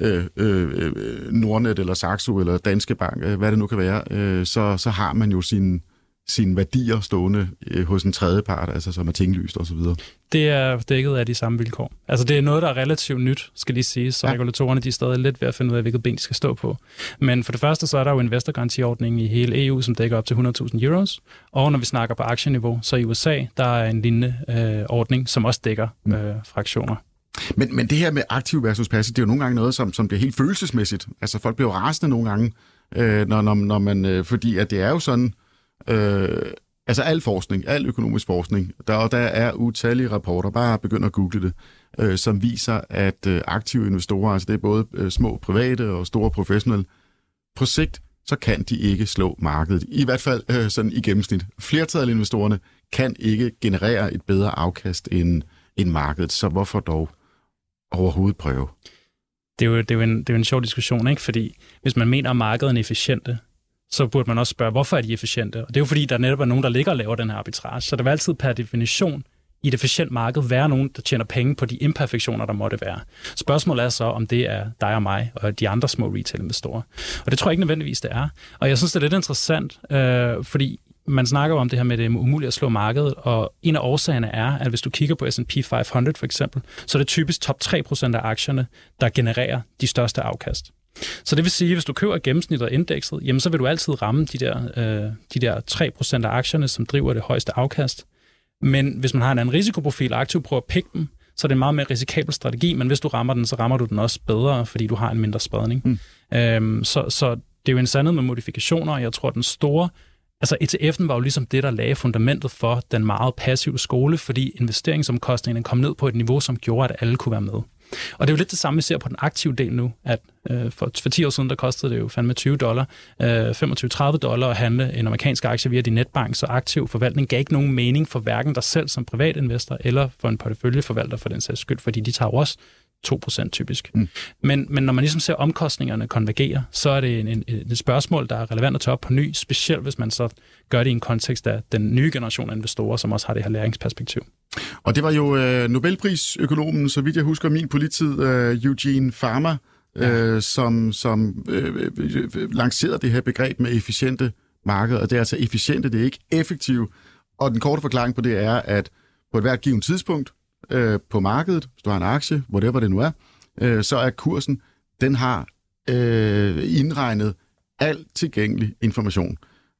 S2: øh, øh, øh Nordnet eller Saxo eller Danske Bank, øh, hvad det nu kan være, øh, så, så har man jo sin, sine værdier stående øh, hos en tredje part, altså som er tinglyst osv.
S3: Det er dækket af de samme vilkår. Altså det er noget, der er relativt nyt, skal lige sige, så ja. regulatorerne de er stadig lidt ved at finde ud af, hvilket ben de skal stå på. Men for det første, så er der jo investorgarantiordning i hele EU, som dækker op til 100.000 euros. Og når vi snakker på aktieniveau, så i USA, der er en lignende øh, ordning, som også dækker mm. øh, fraktioner.
S2: Men, men det her med aktiv versus passiv, det er jo nogle gange noget, som, som bliver helt følelsesmæssigt. Altså folk bliver jo rasende nogle gange, øh, når, når, når man, øh, fordi at det er jo sådan, Øh, Øh, altså al forskning, al økonomisk forskning, der, og der er utallige rapporter, bare begynd at google det, øh, som viser, at øh, aktive investorer, altså det er både øh, små private og store professionelle, på sigt, så kan de ikke slå markedet. I hvert fald øh, sådan i gennemsnit. Flertallet af investorerne kan ikke generere et bedre afkast end, end markedet, så hvorfor dog overhovedet prøve?
S3: Det er, jo, det, er jo en, det er jo en sjov diskussion, ikke? fordi hvis man mener, at markedet er efficiente, så burde man også spørge, hvorfor er de efficiente? Og det er jo fordi, der netop er nogen, der ligger og laver den her arbitrage. Så der vil altid per definition i et efficient marked være nogen, der tjener penge på de imperfektioner, der måtte være. Spørgsmålet er så, om det er dig og mig og de andre små retail-investorer. Og det tror jeg ikke nødvendigvis, det er. Og jeg synes, det er lidt interessant, øh, fordi man snakker om det her med, det umuligt at slå markedet, og en af årsagerne er, at hvis du kigger på S&P 500 for eksempel, så er det typisk top 3% af aktierne, der genererer de største afkast. Så det vil sige, at hvis du køber gennemsnittet af indekset, jamen så vil du altid ramme de der, øh, de der 3% af aktierne, som driver det højeste afkast. Men hvis man har en anden risikoprofil og aktivt prøver at pikke dem, så er det en meget mere risikabel strategi, men hvis du rammer den, så rammer du den også bedre, fordi du har en mindre spredning. Mm. Øhm, så, så det er jo en sandhed med modifikationer, og jeg tror, den store Altså ETF'en var jo ligesom det, der lagde fundamentet for den meget passive skole, fordi investeringsomkostningerne kom ned på et niveau, som gjorde, at alle kunne være med. Og det er jo lidt det samme, vi ser på den aktive del nu, at øh, for, for 10 år siden, der kostede det jo fandme 20 dollar, øh, 25-30 dollar at handle en amerikansk aktie via din netbank, så aktiv forvaltning gav ikke nogen mening for hverken dig selv som privatinvestor, eller for en porteføljeforvalter for den sags skyld, fordi de tager jo også 2% typisk. Mm. Men, men når man ligesom ser omkostningerne konvergere, så er det en, en, et spørgsmål, der er relevant at tage op på ny, specielt hvis man så gør det i en kontekst af den nye generation af investorer, som også har det her læringsperspektiv.
S2: Og det var jo øh, Nobelprisøkonomen, så vidt jeg husker min polititid, øh, Eugene Farmer, ja. øh, som, som øh, øh, lancerede det her begreb med efficiente markeder. Og det er altså efficiente, det er ikke effektivt. Og den korte forklaring på det er, at på et hvert givet tidspunkt, øh, på markedet, hvis du har en aktie, whatever det nu er, øh, så er kursen, den har øh, indregnet al tilgængelig information.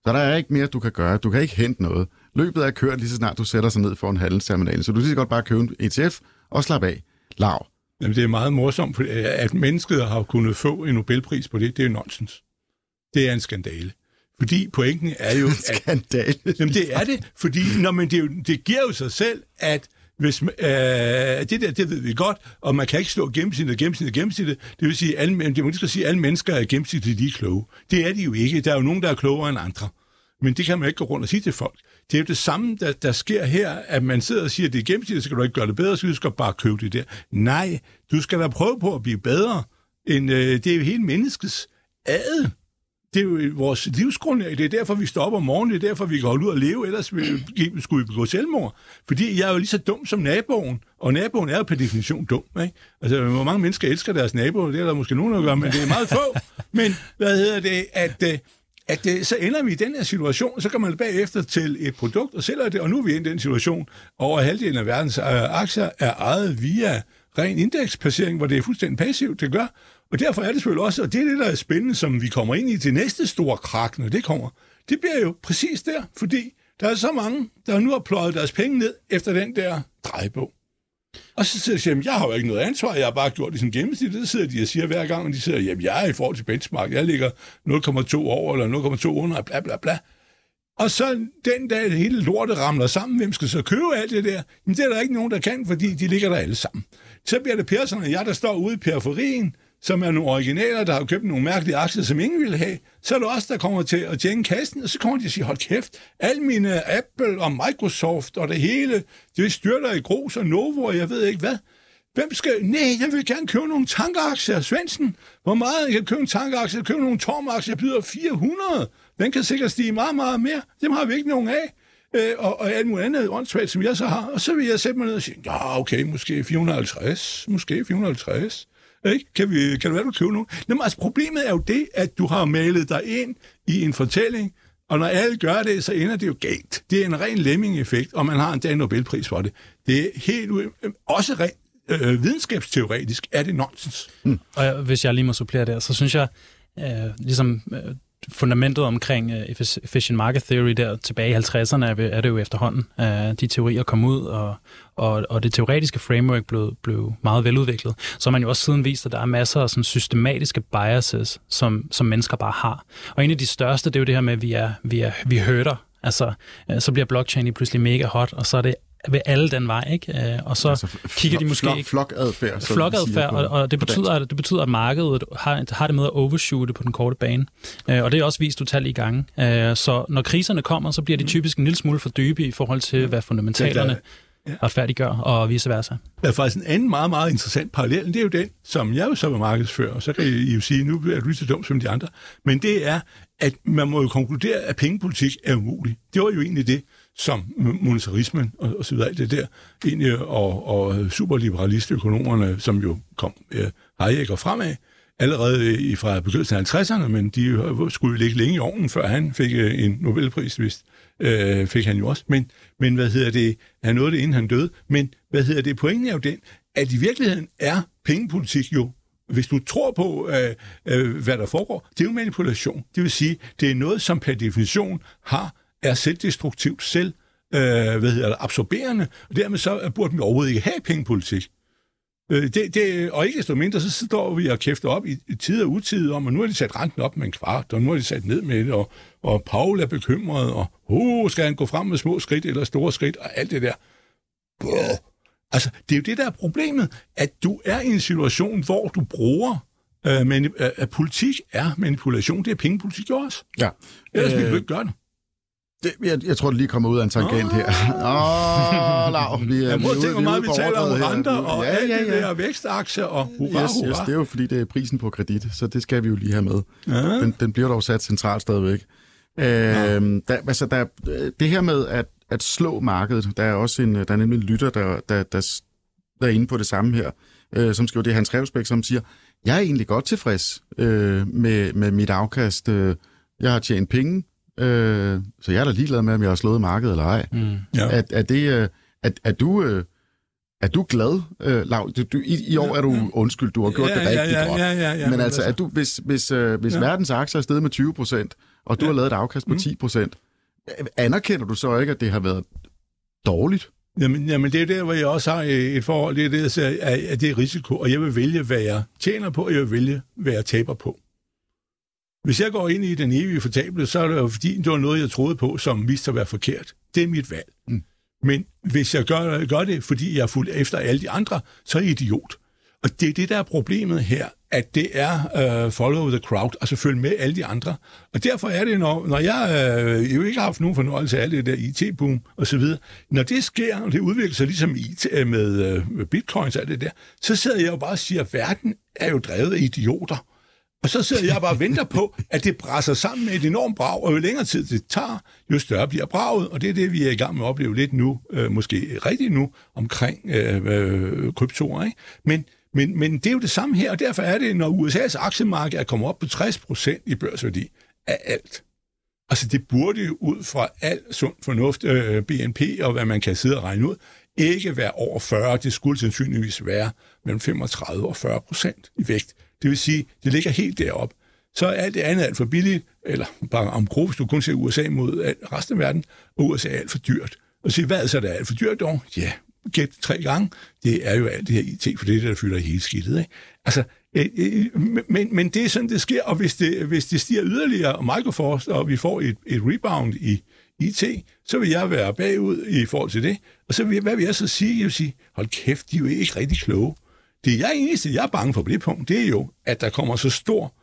S2: Så der er ikke mere, du kan gøre. Du kan ikke hente noget. Løbet er kørt lige så snart du sætter sig ned for en handelsterminal. Så du kan godt bare købe en ETF og slappe af. Lav.
S4: Jamen, det er meget morsomt, at mennesket har kunnet få en Nobelpris på det. Det er nonsens. Det er en skandale. Fordi pointen er jo... (laughs)
S2: At, skandale.
S4: Jamen, det er det. Fordi når man, det, det giver jo sig selv, at hvis, øh, det der, det ved vi godt, og man kan ikke slå gennemsnittet, gennemsnittet, gennemsnittet. Det vil sige, alle, det må ikke sige, at alle mennesker er gennemsnitligt lige kloge. Det er de jo ikke. Der er jo nogen, der er klogere end andre. Men det kan man ikke gå rundt og sige til folk. Det er jo det samme, der, der sker her, at man sidder og siger, at det er gennemsnitligt, så kan du ikke gøre det bedre, så du skal bare købe det der. Nej, du skal da prøve på at blive bedre. End, øh, det er jo hele menneskets ad det er jo vores livsgrundlag. Det er derfor, vi stopper om morgenen. Det er derfor, vi kan holde ud og leve. Ellers skulle vi begå selvmord. Fordi jeg er jo lige så dum som naboen. Og naboen er jo per definition dum. Ikke? Altså, hvor mange mennesker elsker deres nabo, det er der måske nogen, der gør, men det er meget få. Men hvad hedder det? At, øh, at, at så ender vi i den her situation, så kan man bagefter til et produkt og sælger det, og nu er vi i den situation, over halvdelen af verdens øh, aktier er ejet via ren indeksplacering, hvor det er fuldstændig passivt, det gør. Og derfor er det selvfølgelig også, og det er det, der er spændende, som vi kommer ind i til næste store krak, når det kommer. Det bliver jo præcis der, fordi der er så mange, der nu har pløjet deres penge ned efter den der drejebog. Og så siger de, jeg har jo ikke noget ansvar, jeg har bare gjort det som gennemsnit. Det sidder de og siger hver gang, og de siger, jamen jeg er i forhold til benchmark, jeg ligger 0,2 over eller 0,2 under, bla bla bla. Og så den dag, det hele lortet ramler sammen, hvem skal så købe alt det der? Men det er der ikke nogen, der kan, fordi de ligger der alle sammen. Så bliver det Persson og jeg, der står ude i periferien, som er nogle originaler, der har købt nogle mærkelige aktier, som ingen vil have, så er det også der kommer til at tjene kassen, og så kommer de og siger, hold kæft, alle mine Apple og Microsoft og det hele, det styrter i grus og Novo, og jeg ved ikke hvad. Hvem skal... Nej, jeg vil gerne købe nogle tankaktier. Svendsen, hvor meget jeg kan købe en tankaktie? Jeg købe nogle tormaktier, jeg byder 400. Den kan sikkert stige meget, meget mere. Dem har vi ikke nogen af. Øh, og, og alt muligt andet åndssvagt, som jeg så har. Og så vil jeg sætte mig ned og sige, ja, okay, måske 450, måske 450. Ikke? Kan, vi, kan det være, du køber nogen? Jamen, altså, problemet er jo det, at du har malet dig ind i en fortælling, og når alle gør det, så ender det jo galt. Det er en ren lemming-effekt, og man har en Nobelpris for det. Det er helt øhm, også rent øh, videnskabsteoretisk er det nonsens.
S3: Mm. Og hvis jeg lige må supplere der, så synes jeg, øh, ligesom øh, fundamentet omkring øh, efficient market theory der tilbage i 50'erne er, er det jo efterhånden. Uh, de teorier kom ud, og, og, og det teoretiske framework blev, blev meget veludviklet. Så har man jo også siden vist, at der er masser af sådan systematiske biases, som, som mennesker bare har. Og en af de største, det er jo det her med, at vi, er, vi, er, vi hørter. Altså, øh, så bliver blockchain lige pludselig mega hot, og så er det ved alle den vej, ikke? Øh, og så altså, kigger de måske...
S2: Flok, flokadfærd.
S3: Flokadfærd, og, og det, betyder, at, det betyder, at markedet har, har det med at overshoote på den korte bane. Øh, og det er også vist utallige gange. Øh, så når kriserne kommer, så bliver de typisk en lille smule for dybe i forhold til, hvad fundamentalerne ja. retfærdiggør, og vice versa.
S4: Der er faktisk en anden meget, meget interessant parallel, det er jo den, som jeg jo så var markedsfører, og så kan I jo sige, nu er du lige så dum som de andre, men det er, at man må jo konkludere, at pengepolitik er umulig. Det var jo egentlig det, som monetarismen og, og så videre, det der, egentlig, og, og superliberalistøkonomerne, som jo kom øh, Hayek og fremad, allerede i, fra begyndelsen af 50'erne, men de skulle jo ligge længe i ovnen, før han fik øh, en Nobelpris, vist. Øh, fik han jo også. Men, men hvad hedder det, han nåede det, inden han døde. Men hvad hedder det, pointen er jo den, at i virkeligheden er pengepolitik jo hvis du tror på, øh, øh, hvad der foregår, det er jo manipulation. Det vil sige, det er noget, som per definition har er selvdestruktivt, selv øh, hvad hedder det, absorberende, og dermed så burde vi overhovedet ikke have pengepolitik. Øh, det, det, og ikke desto mindre, så står vi og kæfter op i, i tid og utid om, at nu har de sat renten op med en kvart, og nu har de sat ned med det, og, og Paul er bekymret, og uh, skal han gå frem med små skridt eller store skridt, og alt det der. Buh. Altså, det er jo det, der er problemet, at du er i en situation, hvor du bruger øh, men, øh, at politik er manipulation. Det er pengepolitik jo også.
S2: Ja.
S4: Ellers øh, vil du
S2: Øh,
S4: ikke gøre det.
S2: Det, jeg, jeg tror, det lige kommer ud af en tangent her. Åh, Lav, vi er
S4: Jeg må tænke, hvor meget vi taler om
S2: her.
S4: renter og
S2: ja,
S4: alt
S2: ja,
S4: det
S2: ja.
S4: der vækstaktier og hurra,
S2: Yes, yes,
S4: hurra.
S2: det er jo fordi, det er prisen på kredit, så det skal vi jo lige have med.
S4: Ja.
S2: Den, den bliver dog sat centralt stadigvæk. Øhm, der, altså, der, det her med at, at slå markedet, der er også en, der er nemlig en lytter, der, der, der, der er inde på det samme her, øh, som skriver, det er Hans Revsbæk, som siger, jeg er egentlig godt tilfreds øh, med, med mit afkast. Øh, jeg har tjent penge, øh, så jeg er da ligeglad med, om jeg har slået markedet eller ej.
S3: Mm.
S4: Ja.
S2: Er, er, det, øh, er, er du... Øh, er du glad, øh, Lav? Du, du, i, I år er du undskyld, du har gjort
S4: ja,
S2: det rigtig
S4: ja, ja,
S2: godt.
S4: Ja, ja, ja,
S2: Men altså, er du, hvis, hvis, øh, hvis
S4: Ja.
S2: verdens aktier er steget med 20 procent, og du
S4: Ja.
S2: har lavet et afkast på
S4: Mm.
S2: 10 procent, anerkender du så ikke, at det har været dårligt?
S4: Jamen, jamen, det er der, hvor jeg også har øh, et forhold. Det er det, jeg siger, at at det er risiko, og jeg vil vælge, hvad jeg tjener på, og jeg vil vælge, hvad jeg taber på. Hvis jeg går ind i den evige fortabel, så er det jo fordi, det var noget, jeg troede på, som viste sig at være forkert. Det er mit valg.
S2: Mm.
S4: Men hvis jeg gør, gør det, fordi jeg er fuldt efter alle de andre, så er jeg idiot. Og det er det, der er problemet her, at det er uh, follow the crowd, altså følge med alle de andre. Og derfor er det, når, når jeg øh, jo ikke har haft nogen fornøjelse af alt det der IT-boom og så videre, når det sker, og det udvikler sig ligesom IT med, øh, med bitcoins og alt det der, så sidder jeg jo bare og siger, at verden er jo drevet af idioter. Og så sidder jeg bare og venter på, at det brænder sammen med et enormt brag, og jo længere tid det tager, jo større bliver braget, og det er det, vi er i gang med at opleve lidt nu, øh, måske rigtigt nu, omkring øh, øh, kryptoer. Ikke? Men, men, men det er jo det samme her, og derfor er det, når USA's aktiemarked er kommet op på 60% i børsværdi af alt. Altså det burde jo ud fra al sund fornuft, øh, BNP og hvad man kan sidde og regne ud, ikke være over 40. Det skulle sandsynligvis være mellem 35 og 40 procent i vægt. Det vil sige, det ligger helt derop. Så er alt det andet alt for billigt, eller bare om gro, hvis du kun ser USA mod øh, resten af verden, og USA er alt for dyrt. Og sige, hvad er så er det alt for dyrt dog? Ja, gæt tre gange. Det er jo alt det her IT, for det er det, der fylder hele skidtet. Ikke? Altså, øh, øh, men, men det er sådan, det sker, og hvis det, hvis det stiger yderligere, og Microsoft, og vi får et, et rebound i IT, så vil jeg være bagud i forhold til det. Og så vil, hvad vil jeg så sige? Jeg vil sige, hold kæft, de er jo ikke rigtig kloge. Det jeg eneste, jeg er bange for på det punkt, det er jo, at der kommer så stor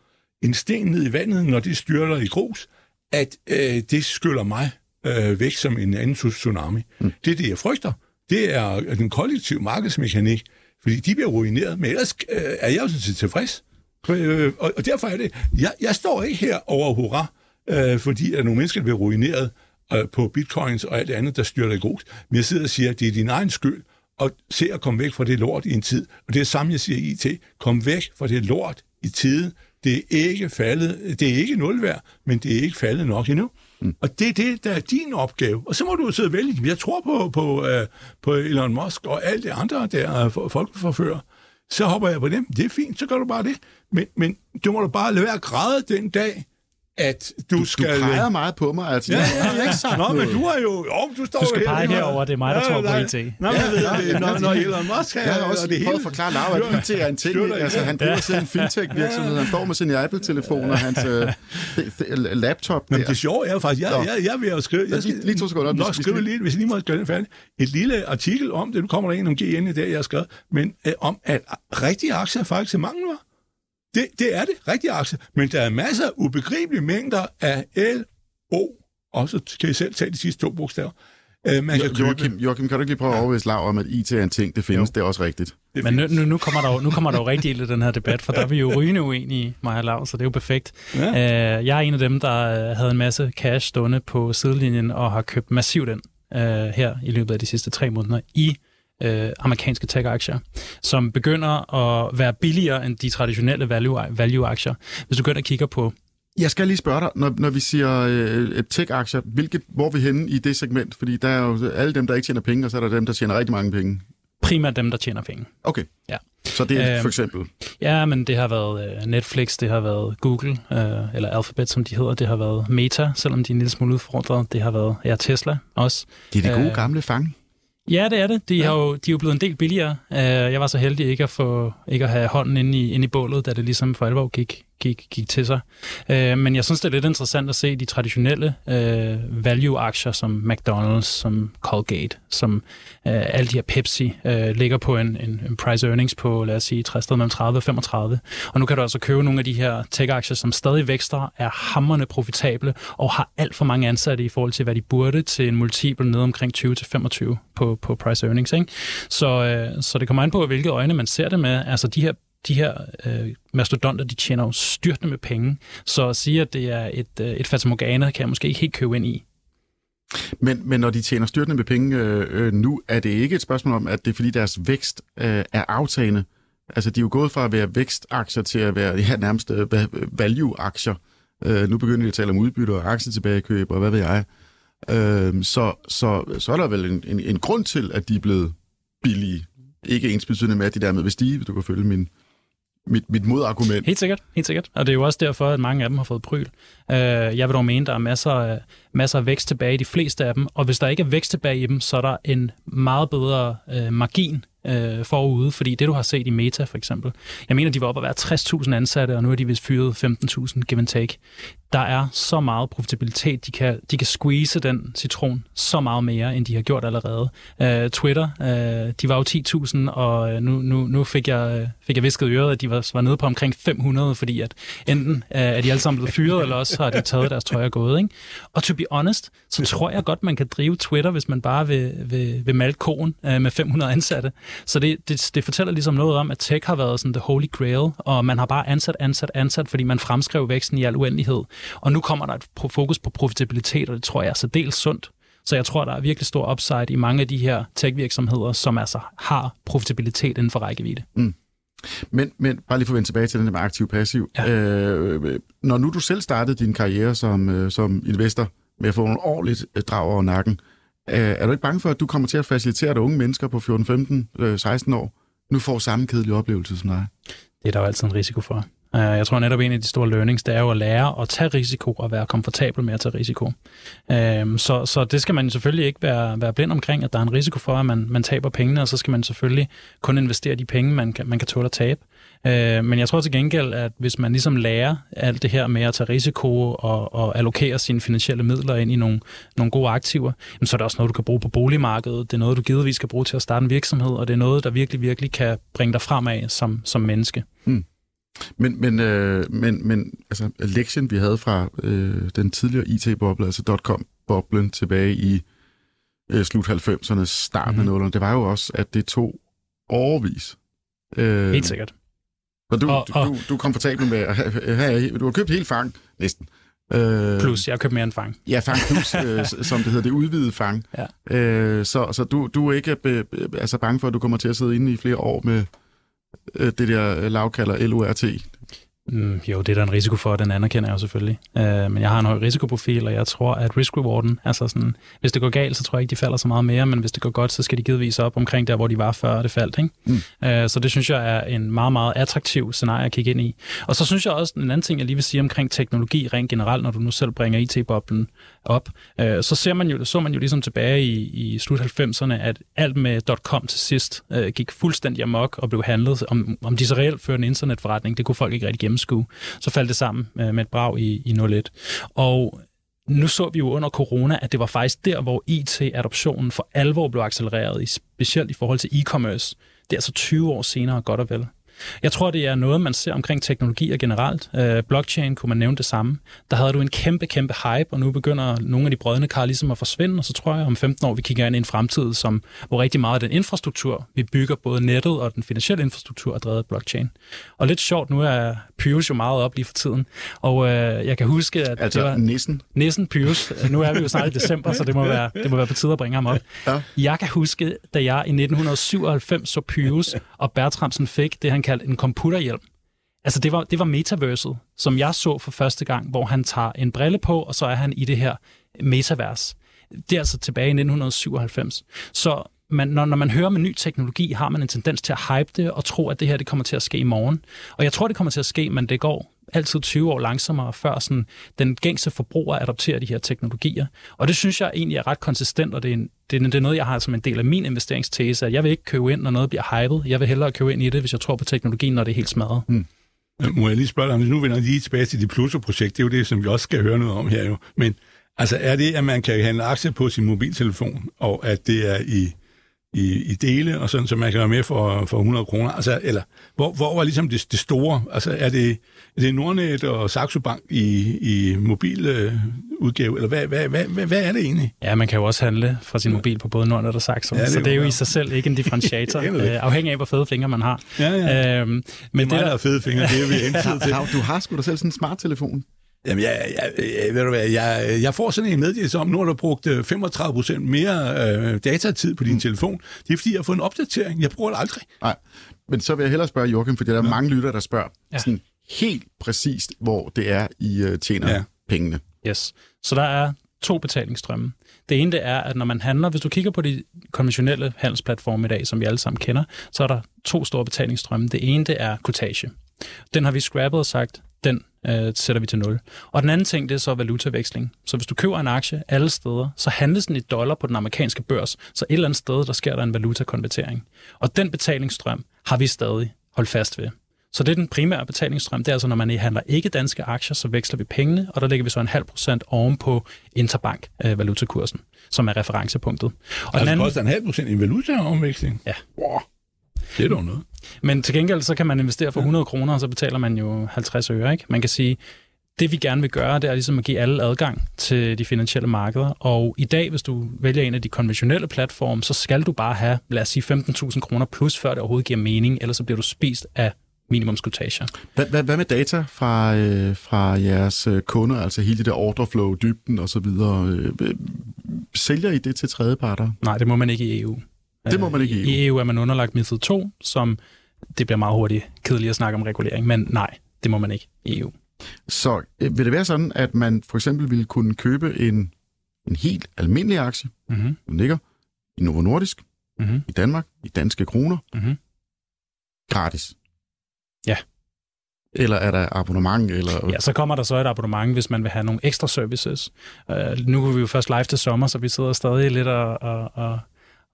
S4: en sten ned i vandet, når det styrter i grus, at øh, det skyller mig øh, væk som en anden tsunami. Mm. Det er det, jeg frygter. Det er den kollektive markedsmekanik, fordi de bliver ruineret, men ellers øh, er jeg jo sådan set tilfreds. Øh, og, og derfor er det, jeg, jeg står ikke her over hurra, øh, fordi at nogle mennesker bliver ruineret øh, på bitcoins og alt det andet, der styrter i grus. Men jeg sidder og siger, at det er din egen skyld, og se at komme væk fra det lort i en tid. Og det er samme, jeg siger i IT. Kom væk fra det lort i tide. Det er ikke faldet, det er ikke nul værd, men det er ikke faldet nok endnu. Mm. Og det er det, der er din opgave. Og så må du sidde og vælge. Jeg tror på, på, uh, på Elon Musk og alt det andre, der er for- folkeforfører. Så hopper jeg på dem. Det er fint, så gør du bare det. Men, men du må da bare lade være at græde den dag, at du,
S2: Du
S4: skal...
S2: peger meget på mig, altså.
S4: Ja,
S2: Jeg
S4: ja,
S2: har
S4: ja.
S2: ikke sagt
S4: Nå, men du har jo... Jo, du står
S3: Du skal pege
S4: her.
S3: herover, det er mig, der tror på
S4: nej.
S3: IT.
S4: Nå, men
S2: Ja,
S4: ved det, når, Elon Musk
S2: Jeg har
S4: og
S2: også
S4: det hele...
S2: prøvet at forklare Laura, at IT er en ting. Altså, han selv en fintech-virksomhed. Han står med sin Apple-telefon og hans øh, laptop
S4: Men det sjove er jo faktisk, jeg,
S2: Nå.
S4: jeg, jeg vil jo skrive... Jeg
S2: lige- lige to sekunder. Vi
S4: skrive lige, hvis jeg lige må gøre det færdigt. Et lille artikel om det, nu kommer der en om GN i dag, jeg har skrevet, men øh, om, at rigtige aktier er faktisk mange var. Det, det er det, rigtige aktier. Men der er masser af ubegribelige mængder af L, O, og så kan I selv tage de sidste to bogstaver. Øh, man kan
S2: Jo-
S4: købe.
S2: Joachim, Joachim, kan du ikke lige prøve at overbevise Laura om, at IT er en ting, det findes, det er også rigtigt.
S4: Det
S3: Men nu, nu, nu, kommer der jo, nu kommer der jo rigtig ild i den her debat, for der er vi jo rygende uenige, mig og Lav, så det er jo perfekt.
S4: Ja.
S3: Øh, jeg er en af dem, der øh, havde en masse cash stående på sidelinjen og har købt massivt ind øh, her i løbet af de sidste tre måneder i øh, amerikanske tech-aktier, som begynder at være billigere end de traditionelle value- value-aktier. Hvis du ind og kigger på
S2: Jeg skal lige spørge dig, når, når vi siger øh, tech-aktier, hvilket, hvor er vi henne i det segment? Fordi der er jo alle dem, der ikke tjener penge, og så er der dem, der tjener rigtig mange penge.
S3: primært dem, der tjener penge.
S2: Okay.
S3: Ja.
S2: Så det er
S3: Øhm,
S2: for eksempel...
S3: Ja, men det har været øh, Netflix, det har været Google, øh, eller Alphabet, som de hedder. Det har været Meta, selvom de er en lille smule udfordret. Det har været ja, Tesla også.
S2: Det er de gode
S3: øh,
S2: gamle fange.
S3: Ja, det er det. De, ja. har jo, de er jo blevet en del billigere. Uh, jeg var så heldig ikke at, få, ikke at have hånden inde i, inde i bålet, da det ligesom for alvor gik, gik, gik til sig. Øh, men jeg synes, det er lidt interessant at se de traditionelle øh, value-aktier som McDonald's, som Colgate, som øh, alle de her Pepsi øh, ligger på en, en, en price earnings på, lad os sige, 60 mellem 30 og 35. Og nu kan du altså købe nogle af de her tech-aktier, som stadig vækster, er hammerne profitable og har alt for mange ansatte i forhold til, hvad de burde til en multiple ned omkring 20-25 på, på price earnings. Ikke? Så, øh, så det kommer an på, hvilke øjne man ser det med. Altså de her de her øh, mastodonter, de tjener jo styrtende med penge. Så at sige, at det er et, øh, et fatamorgana, kan jeg måske ikke helt købe ind i.
S2: Men, men når de tjener styrtende med penge øh, øh, nu, er det ikke et spørgsmål om, at det er fordi deres vækst øh, er aftagende. Altså, de er jo gået fra at være vækstaktier til at være ja, nærmest øh, value-aktier. Øh, nu begynder de at tale om udbytte og aktietilbagekøb og hvad ved jeg. Øh, så, så, så er der vel en, en, en grund til, at de er blevet billige. Ikke ens betydende med, at de dermed vil stige, hvis du kan følge min, mit, mit modargument.
S3: Helt sikkert, helt sikkert. Og det er jo også derfor, at mange af dem har fået pryl. Øh, jeg vil dog mene, at der er masser af, masser af vækst tilbage i de fleste af dem, og hvis der ikke er vækst tilbage i dem, så er der en meget bedre øh, margin øh, forude, fordi det du har set i Meta for eksempel, jeg mener, de var oppe at være 60.000 ansatte, og nu er de vist fyret 15.000, give and take. Der er så meget profitabilitet, de kan, de kan squeeze den citron så meget mere, end de har gjort allerede. Øh, Twitter, øh, de var jo 10.000, og øh, nu, nu, nu fik jeg, øh, fik jeg visket i øret, at de var, var nede på omkring 500, fordi at enten øh, er de alle sammen blevet fyret, eller også har de taget deres tøj og gået. Ikke? Og to be honest, så tror jeg godt, man kan drive Twitter, hvis man bare vil, vil, vil malte koen øh, med 500 ansatte. Så det, det, det fortæller ligesom noget om, at tech har været sådan the holy grail, og man har bare ansat, ansat, ansat, fordi man fremskrev væksten i al uendelighed. Og nu kommer der et fokus på profitabilitet, og det tror jeg er så dels sundt. Så jeg tror, der er virkelig stor upside i mange af de her tech-virksomheder, som altså har profitabilitet inden for rækkevidde.
S2: Mm. Men, men bare lige for at vende tilbage til den der med aktiv-passiv.
S3: Ja.
S2: Øh, når nu du selv startede din karriere som, øh, som investor med at få nogle årligt øh, drag over nakken, øh, er du ikke bange for, at du kommer til at facilitere, at unge mennesker på 14, 15, øh, 16 år nu får samme kedelige oplevelse som dig?
S3: Det er der jo altid en risiko for. Øh, jeg tror netop en af de store learnings, det er jo at lære at tage risiko og være komfortabel med at tage risiko. Øh, så, så det skal man selvfølgelig ikke være, være blind omkring, at der er en risiko for, at man, man taber pengene, og så skal man selvfølgelig kun investere de penge, man kan, man kan tåle at tabe. Øh, men jeg tror til gengæld, at hvis man ligesom lærer alt det her med at tage risiko og, og allokere sine finansielle midler ind i nogle, nogle gode aktiver, jamen, så er det også noget, du kan bruge på boligmarkedet. Det er noget, du givetvis kan bruge til at starte en virksomhed, og det er noget, der virkelig, virkelig kan bringe dig fremad som, som menneske. Hmm.
S2: Men, men, øh, men, men altså, lektien, vi havde fra øh, den tidligere IT-boble, altså dot-com-boblen tilbage i øh, slut 90'erne, starten
S3: Mhm.
S2: af 00'erne, det var jo også, at det tog overvis. Øh,
S3: Helt sikkert.
S2: Og du,
S3: Og-
S2: du, du, du er komfortabel med at have, have, du har købt helt fang, næsten. Øh,
S3: Plus, jeg har købt mere end fang.
S2: Ja, Fang Plus, øh, som det hedder, det udvidede Fang.
S3: Ja.
S2: Øh, så så du, du er ikke be, be, altså bange for, at du kommer til at sidde inde i flere år med øh, det der lav kalder LORT.
S3: Mm, jo, det er der en risiko for, og den anerkender jeg jo selvfølgelig. Uh, men jeg har en høj risikoprofil, og jeg tror, at risk-rewarden, altså sådan, hvis det går galt, så tror jeg ikke, de falder så meget mere, men hvis det går godt, så skal de givetvis op omkring der, hvor de var før det faldt. Ikke?
S2: Mm.
S3: Uh, så det synes jeg er en meget, meget attraktiv scenarie at kigge ind i. Og så synes jeg også, en anden ting, jeg lige vil sige omkring teknologi rent generelt, når du nu selv bringer IT-boblen op, Øh, så ser man jo, så man jo ligesom tilbage i, i slut 90'erne, at alt med .com til sidst øh, gik fuldstændig amok og blev handlet. Om, om de så reelt førte en internetforretning, det kunne folk ikke rigtig gennemskue. Så faldt det sammen øh, med et brag i, i 01. Og nu så vi jo under corona, at det var faktisk der, hvor IT-adoptionen for alvor blev accelereret, specielt i forhold til e-commerce. Det er altså 20 år senere, godt og vel. Jeg tror, det er noget, man ser omkring teknologier generelt. Uh, blockchain kunne man nævne det samme. Der havde du en kæmpe, kæmpe hype, og nu begynder nogle af de brødne kar ligesom at forsvinde, og så tror jeg, om 15 år, vi kigger ind i en fremtid, som, hvor rigtig meget af den infrastruktur, vi bygger, både nettet og den finansielle infrastruktur, er drevet af blockchain. Og lidt sjovt, nu er Pyrus jo meget op lige for tiden, og uh, jeg kan huske, at
S2: Altså
S3: det var...
S2: nissen.
S3: Nissen Pyrus. Nu er vi jo snart i december, så det må være, det må være på tide at bringe ham op.
S2: Ja.
S3: Jeg kan huske, da jeg i 1997 så Pyrus, og Bertramsen fik det, han kaldt en computerhjelm. Altså, det var, det var metaverset, som jeg så for første gang, hvor han tager en brille på, og så er han i det her metavers. Det er altså tilbage i 1997. Så man, når, når man hører med ny teknologi, har man en tendens til at hype det og tro, at det her det kommer til at ske i morgen. Og jeg tror, det kommer til at ske, men det går altid 20 år langsommere, før sådan, den gængse forbruger adopterer de her teknologier. Og det synes jeg egentlig er ret konsistent, og det er, en, det, er, det er noget, jeg har som en del af min investeringstese, at jeg vil ikke købe ind, når noget bliver hypet. Jeg vil hellere købe ind i det, hvis jeg tror på teknologien, når det er helt smadret. Mm.
S4: Må jeg lige spørge dig, nu vender jeg lige tilbage til det Pluto-projekt, det er jo det, som vi også skal høre noget om her jo. Men altså, er det, at man kan handle aktier på sin mobiltelefon, og at det er i i, i dele, og sådan, så man kan være med for, for 100 kroner. Altså, eller, hvor, hvor var ligesom det, det store? Altså, er det, er det Nordnet og Saxo Bank i, i mobiludgave, eller hvad, hvad, hvad, hvad, hvad er det egentlig?
S3: Ja, man kan jo også handle fra sin mobil på både Nordnet og Saxo, ja, det så det er jo i sig selv ikke en differentiator, (laughs) øh, afhængig af, hvor fede fingre man har.
S4: Ja, ja. Øhm, men det er mig, der er fede fingre, det er vi (laughs) indtid til.
S2: Du har sgu da selv sådan en smarttelefon.
S4: Jamen, jeg, jeg, jeg, ved du hvad, jeg, jeg får sådan en meddelelse om, nu har du brugt 35% øh, mere øh, datatid på din mm. telefon. Det er, fordi jeg har fået en opdatering. Jeg bruger det aldrig.
S2: Nej, men så vil jeg hellere spørge Joachim, fordi der er ja. mange lytter, der spørger ja. sådan helt præcist, hvor det er, I uh, tjener ja. pengene.
S3: Yes. Så der er to betalingsstrømme. Det ene det er, at når man handler, hvis du kigger på de konventionelle handelsplatforme i dag, som vi alle sammen kender, så er der to store betalingsstrømme. Det ene det er kortage. Den har vi scrappet og sagt, den øh, sætter vi til 0. Og den anden ting, det er så valutaveksling. Så hvis du køber en aktie alle steder, så handles den i dollar på den amerikanske børs, så et eller andet sted, der sker der en valutakonvertering. Og den betalingsstrøm har vi stadig holdt fast ved. Så det er den primære betalingsstrøm. Det er altså, når man handler ikke danske aktier, så veksler vi pengene, og der lægger vi så en halv procent oven på interbank øh, valutakursen, som er referencepunktet. Og
S4: altså, den anden, koster en halv procent i valutaomveksling?
S3: Ja.
S4: Wow. Det er dog noget.
S3: Men til gengæld, så kan man investere for 100 kroner, og så betaler man jo 50 øre. Ikke? Man kan sige, det vi gerne vil gøre, det er ligesom at give alle adgang til de finansielle markeder. Og i dag, hvis du vælger en af de konventionelle platforme, så skal du bare have, lad os sige, 15.000 kroner plus, før det overhovedet giver mening, ellers så bliver du spist af minimumskotager.
S2: Hvad, hvad, hvad med data fra, øh, fra jeres øh, kunder, altså hele det der orderflow, dybden osv.? Øh, sælger I det til tredjeparter?
S3: Nej, det må man ikke i EU.
S2: Det må man ikke i EU.
S3: I EU er man underlagt MiFID 2, som det bliver meget hurtigt kedeligt at snakke om regulering, men nej, det må man ikke i EU.
S2: Så øh, vil det være sådan, at man for eksempel ville kunne købe en, en helt almindelig aktie, mm-hmm. som ligger i Novo Nordisk, mm-hmm. i Danmark, i danske kroner, mm-hmm. gratis?
S3: Ja.
S2: Eller er der abonnement? Eller...
S3: Ja, så kommer der så et abonnement, hvis man vil have nogle ekstra services. Uh, nu er vi jo først live til sommer, så vi sidder stadig lidt og, og, og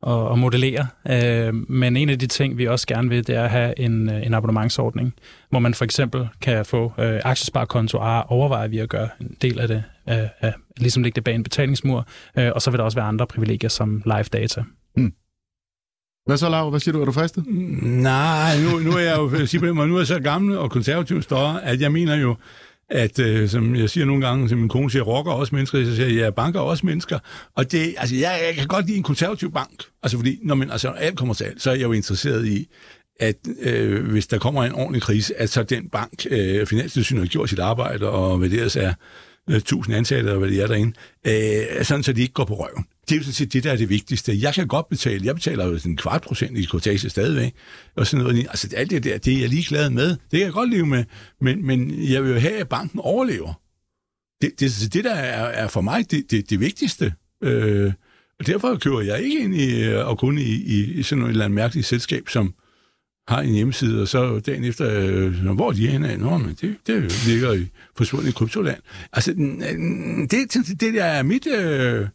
S3: og, og modellere. Øh, men en af de ting, vi også gerne vil, det er at have en, øh, en abonnementsordning, hvor man for eksempel kan få øh, aktiesparekonto og overveje vi at gøre en del af det, øh, øh, ligesom lægge det bag en betalingsmur, øh, og så vil der også være andre privilegier som live data.
S2: Hvad så, Lav? Hvad siger du? Er du fristet?
S4: Nej, nu, nu er jeg jo sige på nu er jeg så gammel og konservativ større, at jeg mener jo, at, øh, som jeg siger nogle gange, som min kone siger, rocker også mennesker, så siger jeg, ja, banker også mennesker. Og det, altså, jeg, jeg kan godt lide en konservativ bank. Altså, fordi, når man, altså, alt kommer til alt, så er jeg jo interesseret i, at øh, hvis der kommer en ordentlig krise, at så den bank, øh, Finanstilsynet har gjort sit arbejde, og hvad det er, Øh, tusind ansatte, og hvad det er derinde, øh, sådan så de ikke går på røven det er jo sådan set det, der er det vigtigste. Jeg kan godt betale, jeg betaler jo en kvart procent i kortage stadigvæk, og sådan noget. Altså alt det der, det er jeg ligeglad med. Det kan jeg godt leve med, men, men jeg vil jo have, at banken overlever. Det, det, det der er, er for mig det, det, det vigtigste. Øh, og derfor kører jeg ikke ind i, øh, og kun i, i, i sådan noget eller andet mærkeligt selskab, som har en hjemmeside, og så dagen efter, øh, hvor er de henne? Nå, men det, det ligger i forsvundet kryptoland. Altså, det, det der er mit... Øh,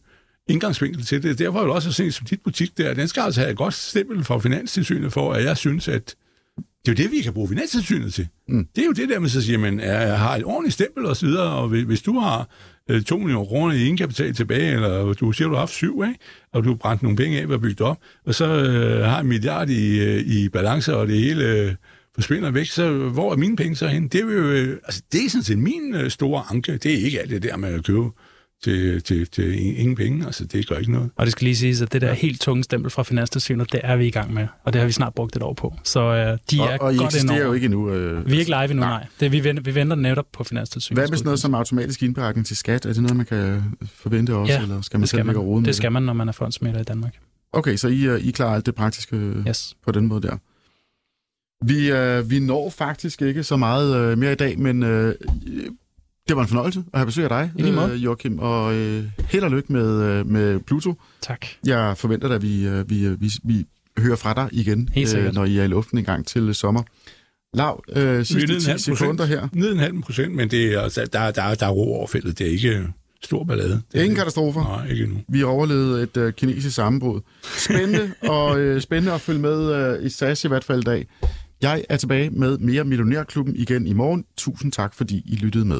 S4: indgangsvinkel til det. Derfor er det også se som dit butik der. Den skal altså have et godt stempel fra Finanstilsynet for, at jeg synes, at det er jo det, vi kan bruge Finanstilsynet til. Mm. Det er jo det der med, så siger man, jeg har et ordentligt stempel og så videre, og hvis du har øh, 2 millioner kroner i indkapital tilbage, eller du siger, du har haft syv, ikke? og du har brændt nogle penge af og bygget op, og så øh, har en milliard i, øh, i balance, og det hele øh, forsvinder væk, så hvor er mine penge så hen? Det er jo, øh, altså, det er sådan set min øh, store anke. Det er ikke alt det der med at købe til, til, til ingen penge. Altså, det gør ikke noget.
S3: Og det skal lige siges, at det der helt tunge stempel fra Finanstilsynet, det er vi i gang med, og det har vi snart brugt et år på. Så øh, de
S2: og,
S3: er
S2: og I
S3: godt
S2: eksisterer jo ikke endnu.
S3: Øh, vi er ikke live endnu, nej. nej. Det, vi, venter, vi venter netop på Finanstilsynet.
S2: Hvad med sådan noget som automatisk indberetning til skat? Er det noget, man kan forvente også,
S3: ja,
S2: eller skal man selv lægge
S3: rode med det? skal man, når man er fondsmæler i Danmark.
S2: Okay, så I, øh, I klarer alt det praktiske yes. på den måde der. Vi, øh, vi når faktisk ikke så meget øh, mere i dag, men øh, Det var en fornøjelse at have besøg af dig, øh, Joachim, og øh, held og lykke med, øh, med Pluto.
S3: Tak.
S2: Jeg forventer at vi, øh, vi, øh, vi, vi hører fra dig igen,
S3: sikkert.
S2: når I er i luften en gang til sommer. Lav, øh, sidste
S4: ned en
S2: 10
S4: halv
S2: sekunder her.
S4: Ned en halv procent, men det er, altså, der, der, der er ro over feltet. Det er ikke stor ballade. Det er
S2: Ingen
S4: det.
S2: katastrofer.
S4: Nej, ikke endnu.
S2: Vi overlevede et øh, kinesisk sammenbrud. Spændende, (laughs) og øh, spændende at følge med øh, i SAS i hvert fald i dag. Jeg er tilbage med mere Millionærklubben igen i morgen. Tusind tak, fordi I lyttede med.